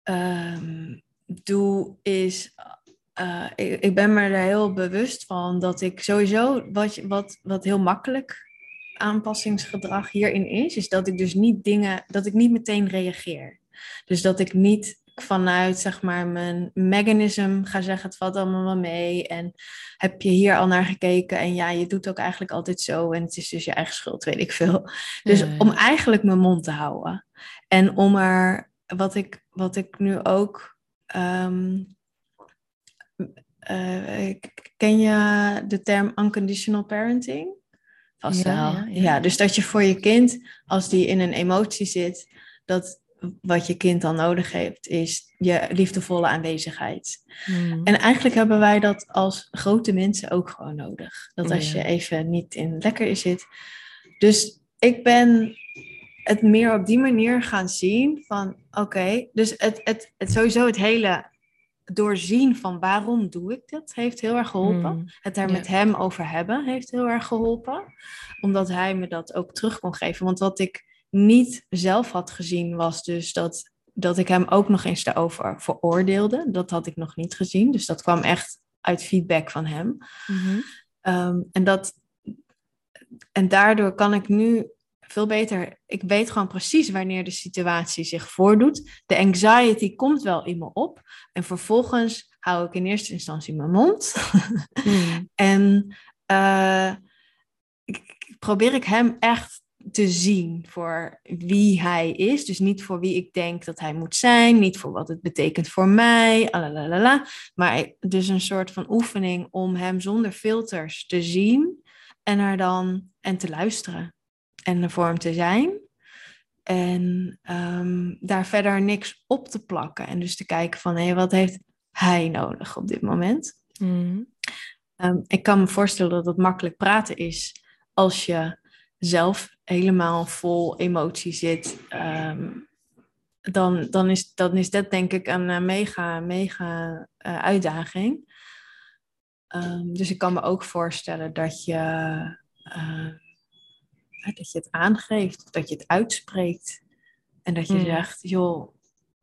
ehm, doe is, eh, ik, ik ben me er heel bewust van dat ik sowieso, wat, wat, wat heel makkelijk aanpassingsgedrag hierin is, is dat ik dus niet dingen, dat ik niet meteen reageer. Dus dat ik niet vanuit zeg maar mijn mechanism ga zeggen het valt allemaal wel mee en heb je hier al naar gekeken en ja je doet ook eigenlijk altijd zo en het is dus je eigen schuld weet ik veel dus Ja, ja. om eigenlijk mijn mond te houden. En om er, wat ik, wat ik nu ook. ehm, eh, ken je de term unconditional parenting? Vast Ja, wel. ja. dus dat je voor je kind, als die in een emotie zit, dat wat je kind dan nodig heeft, is je liefdevolle aanwezigheid. Hmm. En eigenlijk hebben wij dat als grote mensen ook gewoon nodig. Dat als je even niet in lekker zit. Dus ik ben het meer op die manier gaan zien van oké, dus het, het, het sowieso het hele doorzien van waarom doe ik dit heeft heel erg geholpen. Hmm. Het daar Ja. met hem over hebben heeft heel erg geholpen. Omdat hij me dat ook terug kon geven. Want wat ik niet zelf had gezien, was dus dat, dat ik hem ook nog eens daarover veroordeelde. Dat had ik nog niet gezien. Dus dat kwam echt uit feedback van hem. Mhm. Ehm, en, dat, en daardoor kan ik nu veel beter. Ik weet gewoon precies wanneer de situatie zich voordoet. De anxiety komt wel in me op. En vervolgens hou ik in eerste instantie mijn mond. Mm. en eh, ik- probeer ik hem echt te zien voor wie hij is. Dus niet voor wie ik denk dat hij moet zijn. Niet voor wat het betekent voor mij. Alalalala. Maar dus een soort van oefening om hem zonder filters te zien. En er dan en te luisteren. En er voor hem te zijn. En ehm, daar verder niks op te plakken. En dus te kijken van, hé, wat heeft hij nodig op dit moment? Mm. Ehm, ik kan me voorstellen dat het makkelijk praten is als je zelf helemaal vol emotie zit. Ehm, dan, dan, is, dan is dat denk ik een eh, mega, mega eh, uitdaging. Ehm, dus ik kan me ook voorstellen dat je, eh, dat je het aangeeft, dat je het uitspreekt. En dat je Mm. zegt, joh,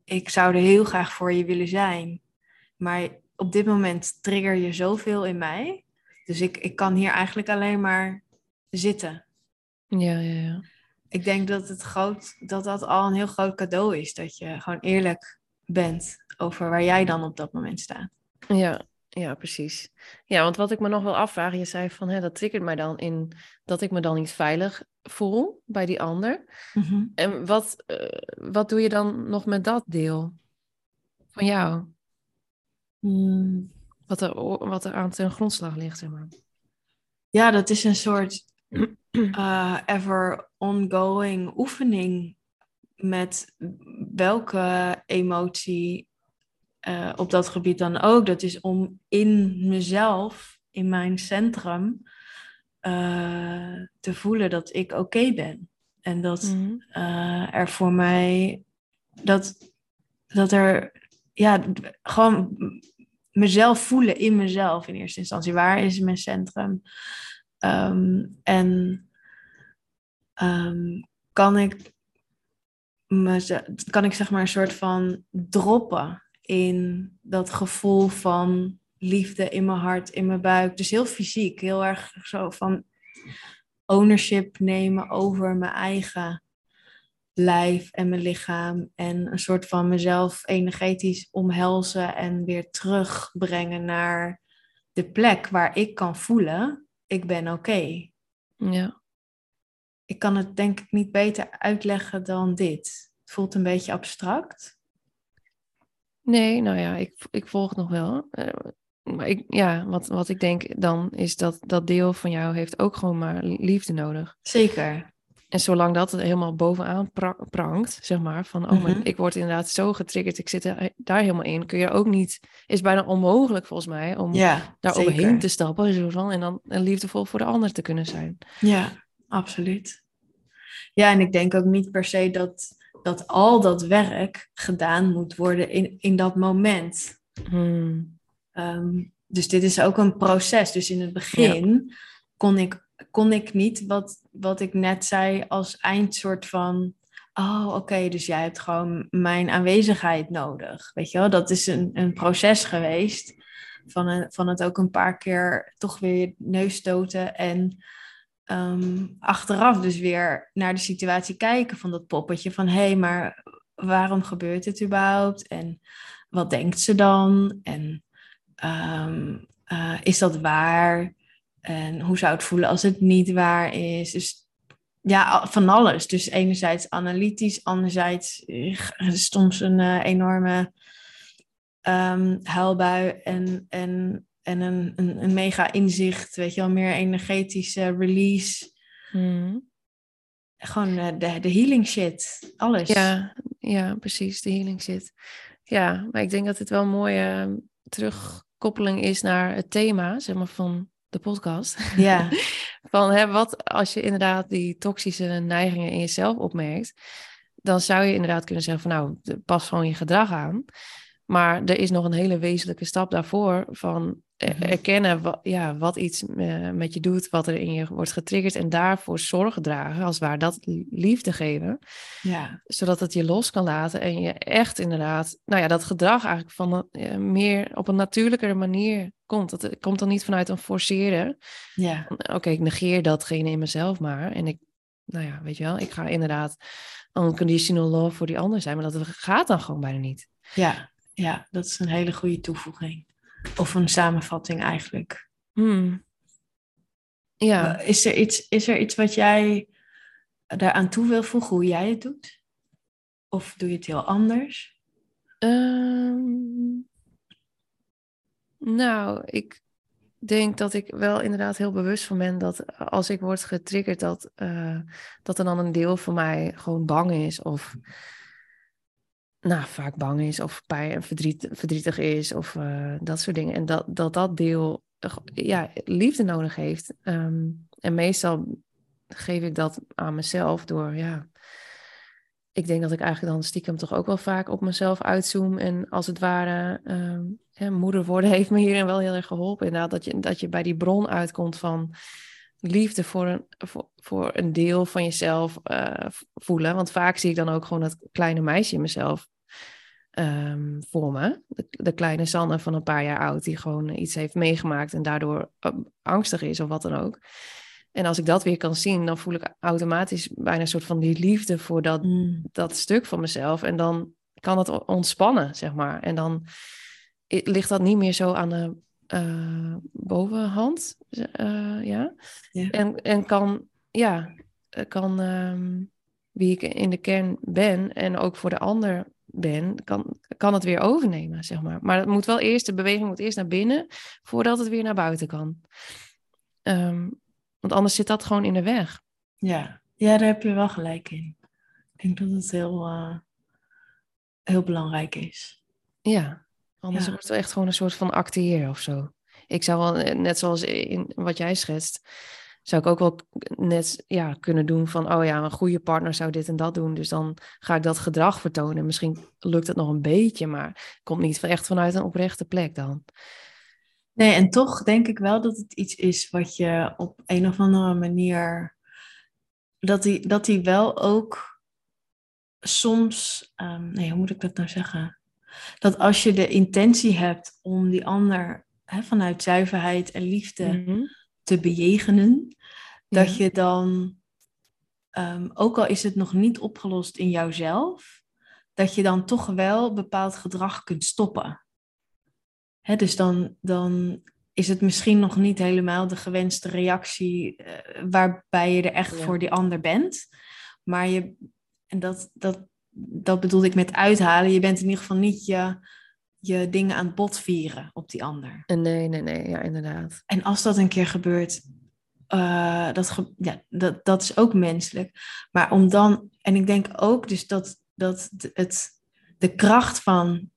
ik zou er heel graag voor je willen zijn. Maar op dit moment trigger je zoveel in mij. Dus ik, ik kan hier eigenlijk alleen maar zitten. Ja, ja, ja. Ik denk dat, het groot, dat dat al een heel groot cadeau is. Dat je gewoon eerlijk bent over waar jij dan op dat moment staat. Ja, ja, precies. Ja, want wat ik me nog wel afvraag, je zei van, hè, dat triggert mij dan in dat ik me dan niet veilig voel bij die ander. En wat, eh, wat doe je dan nog met dat deel van jou? Hmm. Wat er, wat er aan ten grondslag ligt, zeg maar. Ja, dat is een soort eh, ever ongoing oefening met welke emotie eh, op dat gebied dan ook. Dat is om in mezelf, in mijn centrum, eh, te voelen dat ik oké ben. En dat Mhm. eh, er voor mij dat, dat er ja, gewoon mezelf voelen in mezelf in eerste instantie. Waar is mijn centrum? Ehm, en ehm, kan ik meze- kan ik zeg maar een soort van droppen in dat gevoel van liefde in mijn hart, in mijn buik. Dus heel fysiek, heel erg zo van ownership nemen over mijn eigen lijf en mijn lichaam. En een soort van mezelf energetisch omhelzen en weer terugbrengen naar de plek waar ik kan voelen, ik ben oké. Ja. Ik kan het denk ik niet beter uitleggen dan dit. Het voelt een beetje abstract. Nee, nou ja, ik, ik volg het nog wel. Eh, maar ik, ja, wat, wat ik denk dan is dat dat deel van jou heeft ook gewoon maar liefde nodig. Zeker. En zolang dat er helemaal bovenaan pra- prangt, zeg maar, van oh, maar Mhm. ik word inderdaad zo getriggerd, ik zit er, daar helemaal in, kun je ook niet, is bijna onmogelijk volgens mij om Ja, daar zeker. overheen te stappen zo van, en dan liefdevol voor de ander te kunnen zijn. Ja, absoluut. Ja, en ik denk ook niet per se dat, dat al dat werk gedaan moet worden in, in dat moment. Hmm. Ehm, dus dit is ook een proces. Dus in het begin kon, ik, kon ik niet wat, wat ik net zei als eindsoort van... Oh, oké, dus jij hebt gewoon mijn aanwezigheid nodig. Weet je wel, dat is een, een proces geweest. Van, een, van het ook een paar keer toch weer neus stoten. En ehm, achteraf dus weer naar de situatie kijken van dat poppetje. Van hé, hey, maar waarom gebeurt dit überhaupt? En wat denkt ze dan? En Ehm, eh, is dat waar? En hoe zou het voelen als het niet waar is? Dus ja, van alles. Dus enerzijds analytisch, anderzijds eh, soms een eh, enorme ehm huilbui en, en, en een, een, een mega inzicht, weet je wel, meer energetische release. Hmm. Gewoon eh, de, de healing shit, alles. Ja, ja, precies, de healing zit. Ja, maar ik denk dat het wel een mooie terugkoppeling is naar het thema, zeg maar, van de podcast. Ja, Van hè, wat als je inderdaad die toxische neigingen in jezelf opmerkt, dan zou je inderdaad kunnen zeggen van nou, pas gewoon je gedrag aan. Maar er is nog een hele wezenlijke stap daarvoor van erkennen wat, ja, wat iets eh, met je doet, wat er in je wordt getriggerd en daarvoor zorg dragen, als waar dat liefde geven, Ja, zodat het je los kan laten en je echt inderdaad, nou ja, dat gedrag eigenlijk van eh, meer op een natuurlijkere manier komt. Dat het komt dan niet vanuit een forceren. ja, Oké, ik negeer datgene in mezelf maar en ik, nou ja, weet je wel, ik ga inderdaad unconditional love voor die ander zijn, maar dat gaat dan gewoon bijna niet. ja, ja, dat is een hele goede toevoeging. Of een samenvatting eigenlijk. Hmm. Ja. Eh, Is er iets, is er iets wat jij daaraan toe wil voegen, hoe jij het doet? Of doe je het heel anders? Ehm, nou, ik denk dat ik wel inderdaad heel bewust van ben dat als ik word getriggerd, dat, eh, dat er dan een deel van mij gewoon bang is of nou, vaak bang is of pijn, verdriet, verdrietig is of eh, dat soort dingen. En dat dat, dat deel eh, ja, liefde nodig heeft. Ehm, en meestal geef ik dat aan mezelf door, ja, ik denk dat ik eigenlijk dan stiekem toch ook wel vaak op mezelf uitzoom. En als het ware, ehm, moeder worden heeft me hierin wel heel erg geholpen. Inderdaad, dat je, dat je bij die bron uitkomt van liefde voor een, voor, voor een deel van jezelf eh, voelen. Want vaak zie ik dan ook gewoon dat kleine meisje in mezelf ehm, voor me. De, de kleine Sanne van een paar jaar oud, die gewoon iets heeft meegemaakt en daardoor eh, angstig is of wat dan ook. En als ik dat weer kan zien, dan voel ik automatisch bijna een soort van die liefde voor dat, Mm. dat stuk van mezelf. En dan kan het ontspannen, zeg maar. En dan ligt dat niet meer zo aan de eh, bovenhand. eh, ja. Ja. En, en kan, ja, eh, kan ehm, wie ik in de kern ben en ook voor de ander ben, kan, kan het weer overnemen, zeg maar. Maar het moet wel eerst, de beweging moet eerst naar binnen voordat het weer naar buiten kan. Ehm, want anders zit dat gewoon in de weg. Ja. ja, daar heb je wel gelijk in. Ik denk dat het heel, heel belangrijk is. Ja, anders Ja. wordt het echt gewoon een soort van acteren of zo. Ik zou wel, eh, net zoals in wat jij schetst, zou ik ook wel net ja, kunnen doen van, oh ja, een goede partner zou dit en dat doen. Dus dan ga ik dat gedrag vertonen. Misschien lukt het nog een beetje, maar het komt niet echt vanuit een oprechte plek dan. Nee, en toch denk ik wel dat het iets is wat je op een of andere manier. Dat die, dat die wel ook soms. ehm, nee, hoe moet ik dat nou zeggen? Dat als je de intentie hebt om die ander hè, vanuit zuiverheid en liefde Mhm. te bejegenen, dat je dan, ehm, ook al is het nog niet opgelost in jouzelf, dat je dan toch wel bepaald gedrag kunt stoppen. Hè, dus dan, dan is het misschien nog niet helemaal de gewenste reactie eh, waarbij je er echt Ja. voor die ander bent. Maar je, en dat, dat, dat bedoelde ik met uithalen, je bent in ieder geval niet je, je dingen aan het bot vieren op die ander. En Nee, nee, nee, ja, inderdaad. En als dat een keer gebeurt, eh, dat, ge- ja, dat, dat is ook menselijk. Maar om dan, en ik denk ook dus dat, dat het, de kracht van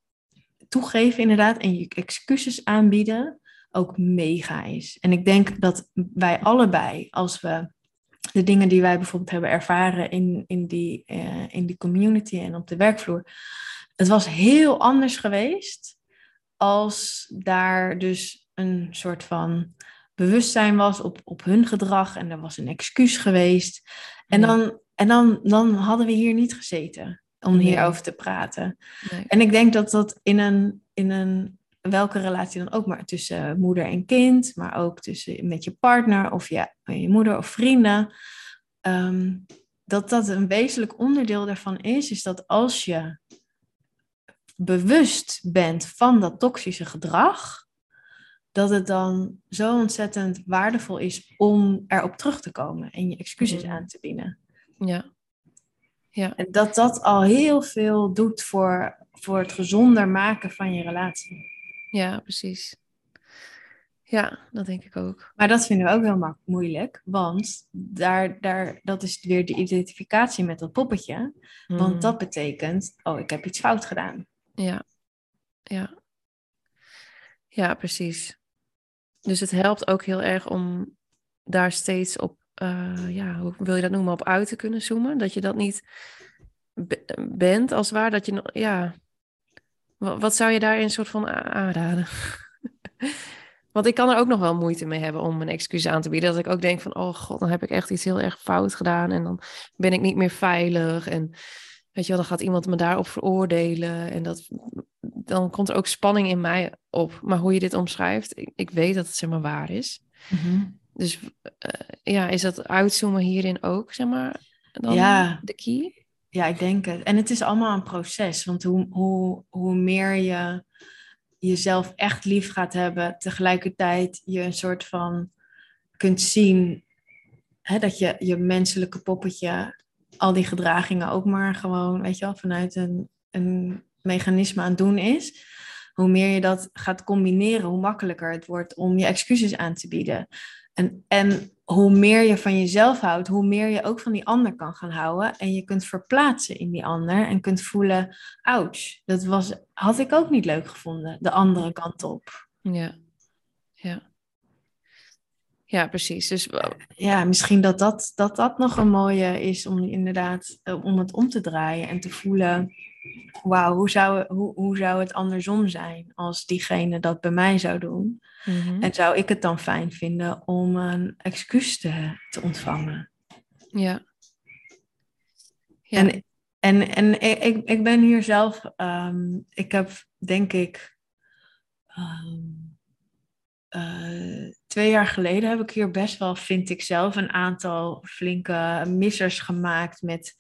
toegeven inderdaad en je excuses aanbieden ook mega is. En ik denk dat wij allebei, als we de dingen die wij bijvoorbeeld hebben ervaren in, in, die, eh, in die community en op de werkvloer, het was heel anders geweest als daar dus een soort van bewustzijn was op, op hun gedrag en er was een excuus geweest. En, Ja. dan, en dan, dan hadden we hier niet gezeten om Nee. hierover te praten. Nee. En ik denk dat dat in een, in een, welke relatie dan ook, maar tussen moeder en kind, maar ook tussen met je partner of je, je moeder of vrienden, ehm, dat dat een wezenlijk onderdeel daarvan is, is dat als je bewust bent van dat toxische gedrag, dat het dan zo ontzettend waardevol is om erop terug te komen en je excuses Mhm. aan te bieden. Ja. Ja, En dat dat al heel veel doet voor, voor het gezonder maken van je relatie. Ja, precies. Ja, dat denk ik ook. Maar dat vinden we ook heel moeilijk, want daar, daar, dat is weer de identificatie met dat poppetje. Mhm. Want dat betekent, oh, ik heb iets fout gedaan. Ja, ja. Ja, precies. Dus het helpt ook heel erg om daar steeds op, eh, ja, hoe wil je dat noemen, op uit te kunnen zoomen. Dat je dat niet be- bent, als ware. Dat je, ja, wat zou je daarin soort van aanraden? Want ik kan er ook nog wel moeite mee hebben om een excuus aan te bieden. Dat ik ook denk van, oh god, dan heb ik echt iets heel erg fout gedaan. En dan ben ik niet meer veilig. En weet je wel, dan gaat iemand me daarop veroordelen. En dat, dan komt er ook spanning in mij op. Maar hoe je dit omschrijft, ik, ik weet dat het zeg maar waar is. Mhm. Dus eh, ja, is dat uitzoomen hierin ook, zeg maar, dan Ja. de key? Ja, ik denk het. En het is allemaal een proces. Want hoe, hoe, hoe meer je jezelf echt lief gaat hebben, tegelijkertijd je een soort van kunt zien hè, dat je je menselijke poppetje, al die gedragingen ook maar gewoon, weet je wel, vanuit een, een mechanisme aan het doen is. Hoe meer je dat gaat combineren, hoe makkelijker het wordt om je excuses aan te bieden. En, en hoe meer je van jezelf houdt, hoe meer je ook van die ander kan gaan houden. En je kunt verplaatsen in die ander en kunt voelen, ouch, dat was, had ik ook niet leuk gevonden, de andere kant op. Ja, ja. Ja, precies. Dus Ja, misschien dat dat, dat dat nog een mooie is om inderdaad, eh, om het om te draaien en te voelen, wauw, hoe zou, hoe, hoe zou het andersom zijn als diegene dat bij mij zou doen? mhm. En zou ik het dan fijn vinden om een excuus te, te ontvangen? ja. Ja. En, en, en ik, ik- ik ben hier zelf, ehm, ik heb denk ik ehm, eh, twee jaar geleden heb ik hier best wel, vind ik zelf, een aantal flinke missers gemaakt met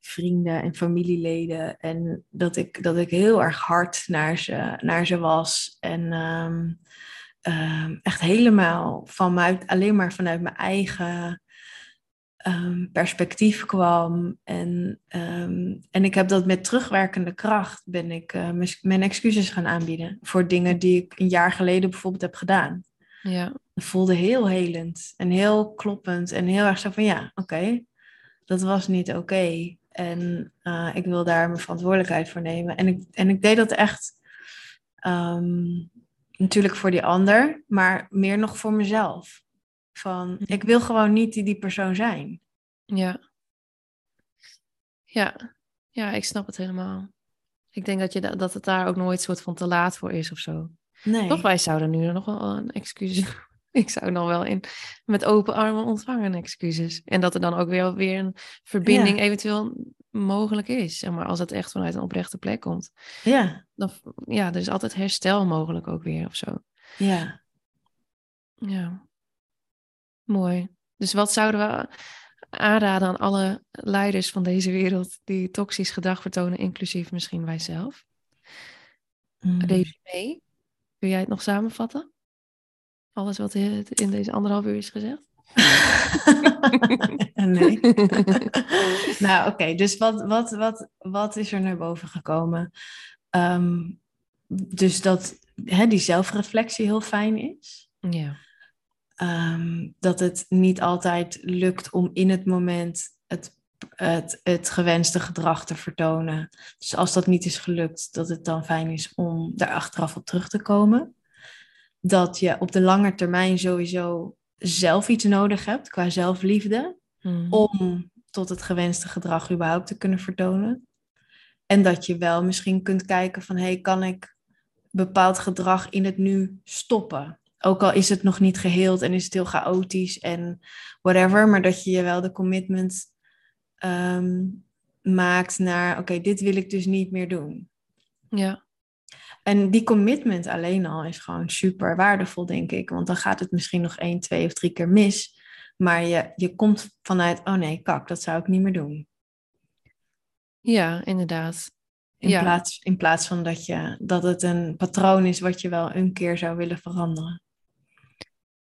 vrienden en familieleden. En dat ik, dat ik heel erg hard naar ze, naar ze was. En ehm, ehm, echt helemaal vanuit, alleen maar vanuit mijn eigen ehm, perspectief kwam. En, en ik heb dat met terugwerkende kracht ben ik eh, mijn excuses gaan aanbieden voor dingen die ik een jaar geleden bijvoorbeeld heb gedaan. ja. Het voelde heel helend en heel kloppend en heel erg zo van ja, oké, dat was niet oké. En eh, ik wil daar mijn verantwoordelijkheid voor nemen. En ik, en ik deed dat echt ehm, natuurlijk voor die ander, maar meer nog voor mezelf. Van, ik wil gewoon niet die, die persoon zijn. Ja. Ja. Ja, ik snap het helemaal. Ik denk dat, je da- dat het daar ook nooit soort van te laat voor is of zo. Nee. Toch, wij zouden nu nog wel een excuus. Ik zou nog wel in met open armen ontvangen excuses. En dat er dan ook weer, weer een verbinding Ja. eventueel mogelijk is. Zeg maar, als het echt vanuit een oprechte plek komt. Ja, Dan, ja, er is altijd herstel mogelijk ook weer of zo. ja. Ja. Mooi. Dus wat zouden we aanraden aan alle leiders van deze wereld die toxisch gedrag vertonen, inclusief misschien wij zelf? Mm. Resume. Kun jij het nog samenvatten? Alles wat in deze anderhalf uur is gezegd? nee. nou, oké. Dus wat, wat, wat, wat is er naar boven gekomen? Ehm, dus dat hè, die zelfreflectie heel fijn is. Ja. Ehm, dat het niet altijd lukt om in het moment het, het, het gewenste gedrag te vertonen. Dus als dat niet is gelukt, dat het dan fijn is om daar achteraf op terug te komen. Dat je op de lange termijn sowieso zelf iets nodig hebt qua zelfliefde Mhm. om tot het gewenste gedrag überhaupt te kunnen vertonen. En dat je wel misschien kunt kijken van, hey, kan ik bepaald gedrag in het nu stoppen? Ook al is het nog niet geheeld en is het heel chaotisch en whatever, maar dat je je wel de commitment ehm, maakt naar, oké, dit wil ik dus niet meer doen. Ja. En die commitment alleen al is gewoon super waardevol, denk ik. Want dan gaat het misschien nog één, twee of drie keer mis. Maar je, je komt vanuit, oh nee, kak, dat zou ik niet meer doen. ja, inderdaad. In, Ja. plaats, in plaats van dat, je, dat het een patroon is wat je wel een keer zou willen veranderen.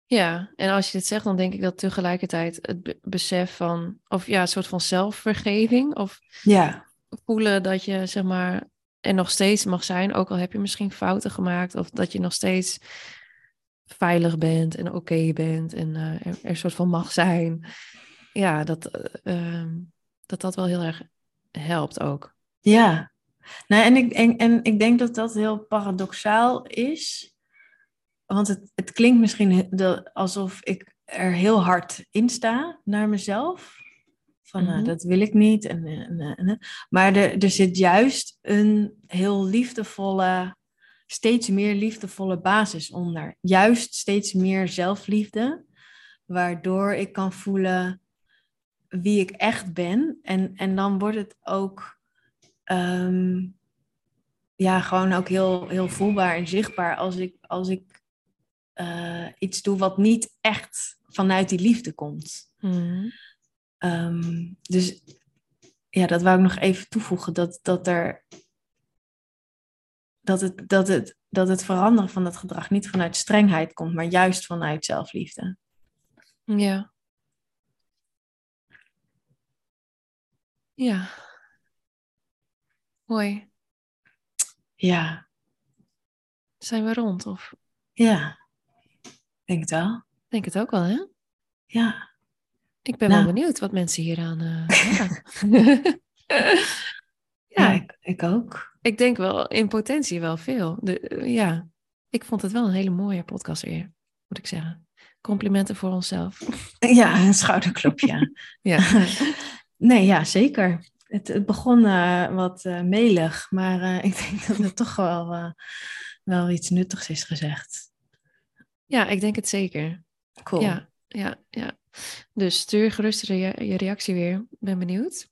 Ja, en als je dit zegt, dan denk ik dat tegelijkertijd het be- besef van, of ja, een soort van zelfvergeving, of Ja, voelen dat je, zeg maar, er nog steeds mag zijn, ook al heb je misschien fouten gemaakt, of dat je nog steeds veilig bent en oké bent en eh, er, een soort van mag zijn. Ja, dat, eh, ehm, dat dat wel heel erg helpt ook. ja. Nou, en, ik, en, en ik denk dat dat heel paradoxaal is. Want het, het klinkt misschien alsof ik er heel hard in sta naar mezelf. Van, nou, Mhm. dat wil ik niet. En, en. Maar er, er zit juist een heel liefdevolle steeds meer liefdevolle basis onder. Juist steeds meer zelfliefde, waardoor ik kan voelen wie ik echt ben. En, en dan wordt het ook ehm, ja, gewoon ook heel, heel voelbaar en zichtbaar als ik, als ik eh, iets doe wat niet echt vanuit die liefde komt. Mhm. Ehm, dus ja, dat wou ik nog even toevoegen. Dat, dat er dat het, dat, het, dat het veranderen van dat gedrag niet vanuit strengheid komt, maar juist vanuit zelfliefde. Ja. Ja. Mooi. Ja, Zijn we rond? Of ja. Denk het wel. denk het ook wel, hè? Ja. Ik ben Nou. wel benieuwd wat mensen hieraan hebben. Ja, ja, ik, ik ook. ik denk wel in potentie wel veel. De, eh, ja, ik vond het wel een hele mooie podcast weer, moet ik zeggen. Complimenten voor onszelf. Ja, een schouderklopje. Ja. nee, ja, zeker. Het, het begon eh, wat melig, maar ik denk dat het toch wel, wel iets nuttigs is gezegd. ja, ik denk het zeker. Cool. Ja, ja, ja. Dus stuur gerust rea- je reactie weer. Ik ben benieuwd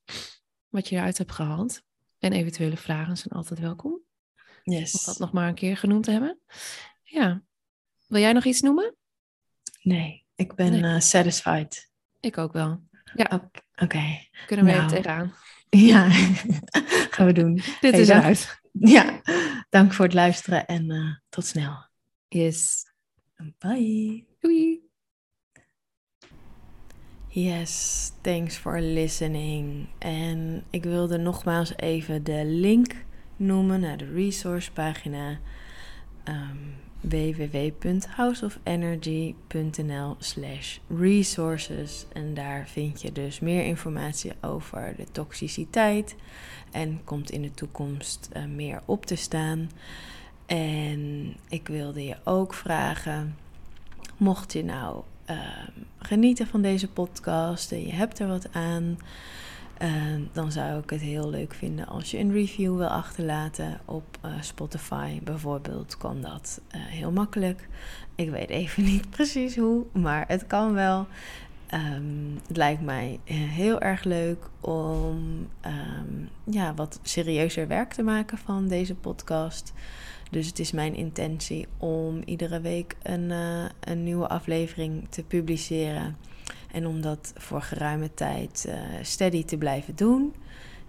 wat je eruit hebt gehaald. En eventuele vragen zijn altijd welkom. Om Yes. dat nog maar een keer genoemd te hebben. Ja. Wil jij nog iets noemen? Nee, ik ben Nee. eh, satisfied. Ik ook wel. Oké. Oké. Kunnen we Nou. even tegenaan. Ja, gaan we doen. Dit Hey, is dank- eruit. Ja, dank voor het luisteren en eh, tot snel. Yes. Bye. Doei. Yes, thanks for listening. En ik wilde nogmaals even de link noemen naar de resourcepagina um, www.houseofenergy.nl slash resources. En daar vind je dus meer informatie over de toxiciteit en komt in de toekomst uh, meer op te staan. En ik wilde je ook vragen, mocht je nou uh, genieten van deze podcast en je hebt er wat aan, uh, dan zou ik het heel leuk vinden als je een review wil achterlaten op uh, Spotify. Bijvoorbeeld kan dat uh, heel makkelijk. Ik weet even niet precies hoe, maar het kan wel. Um, het lijkt mij heel erg leuk om ja, wat serieuzer werk te maken van deze podcast. Dus het is mijn intentie om iedere week een, uh, een nieuwe aflevering te publiceren. En om dat voor geruime tijd uh, steady te blijven doen.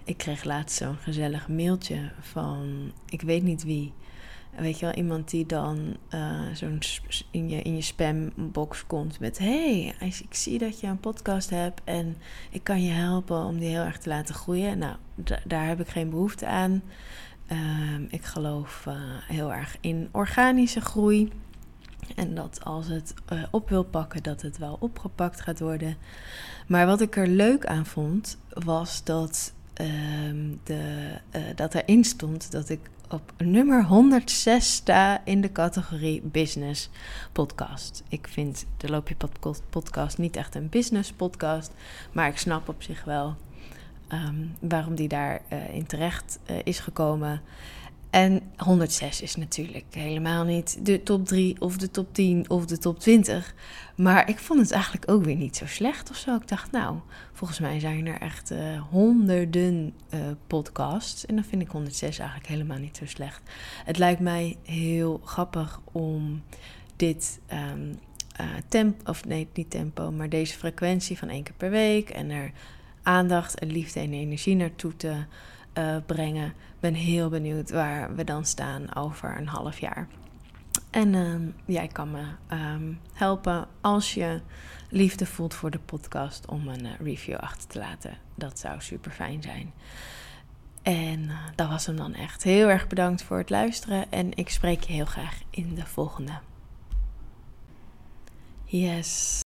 Ik kreeg laatst zo'n gezellig mailtje van, ik weet niet wie. Weet je wel, iemand die dan uh, zo'n in je, in je spambox komt met... hey, ik zie dat je een podcast hebt en ik kan je helpen om die heel erg te laten groeien. Nou, daar heb ik geen behoefte aan. Uh, ik geloof uh, heel erg in organische groei. En dat als het uh, op wil pakken, dat het wel opgepakt gaat worden. Maar wat ik er leuk aan vond, was dat, de, uh, dat erin stond dat ik op nummer 106 sta in de categorie business podcast. Ik vind de Loopje podcast niet echt een business podcast, maar ik snap op zich wel um, waarom die daar uh, in terecht uh, is gekomen. En 106 is natuurlijk helemaal niet de top 3 of de top 10 of de top 20. Maar ik vond het eigenlijk ook weer niet zo slecht of zo. Ik dacht, nou, volgens mij zijn er echt uh, honderden podcasts. En dan vind ik 106 eigenlijk helemaal niet zo slecht. Het lijkt mij heel grappig om dit uh, tempo, of nee, niet tempo, maar deze frequentie van één keer per week. En er aandacht en liefde en energie naartoe te uh, brengen. Ik ben heel benieuwd waar we dan staan over een half jaar. En um, jij kan me um, helpen als je liefde voelt voor de podcast om een uh, review achter te laten. Dat zou super fijn zijn. En uh, dat was hem dan echt. Heel erg bedankt voor het luisteren en ik spreek je heel graag in de volgende. Yes.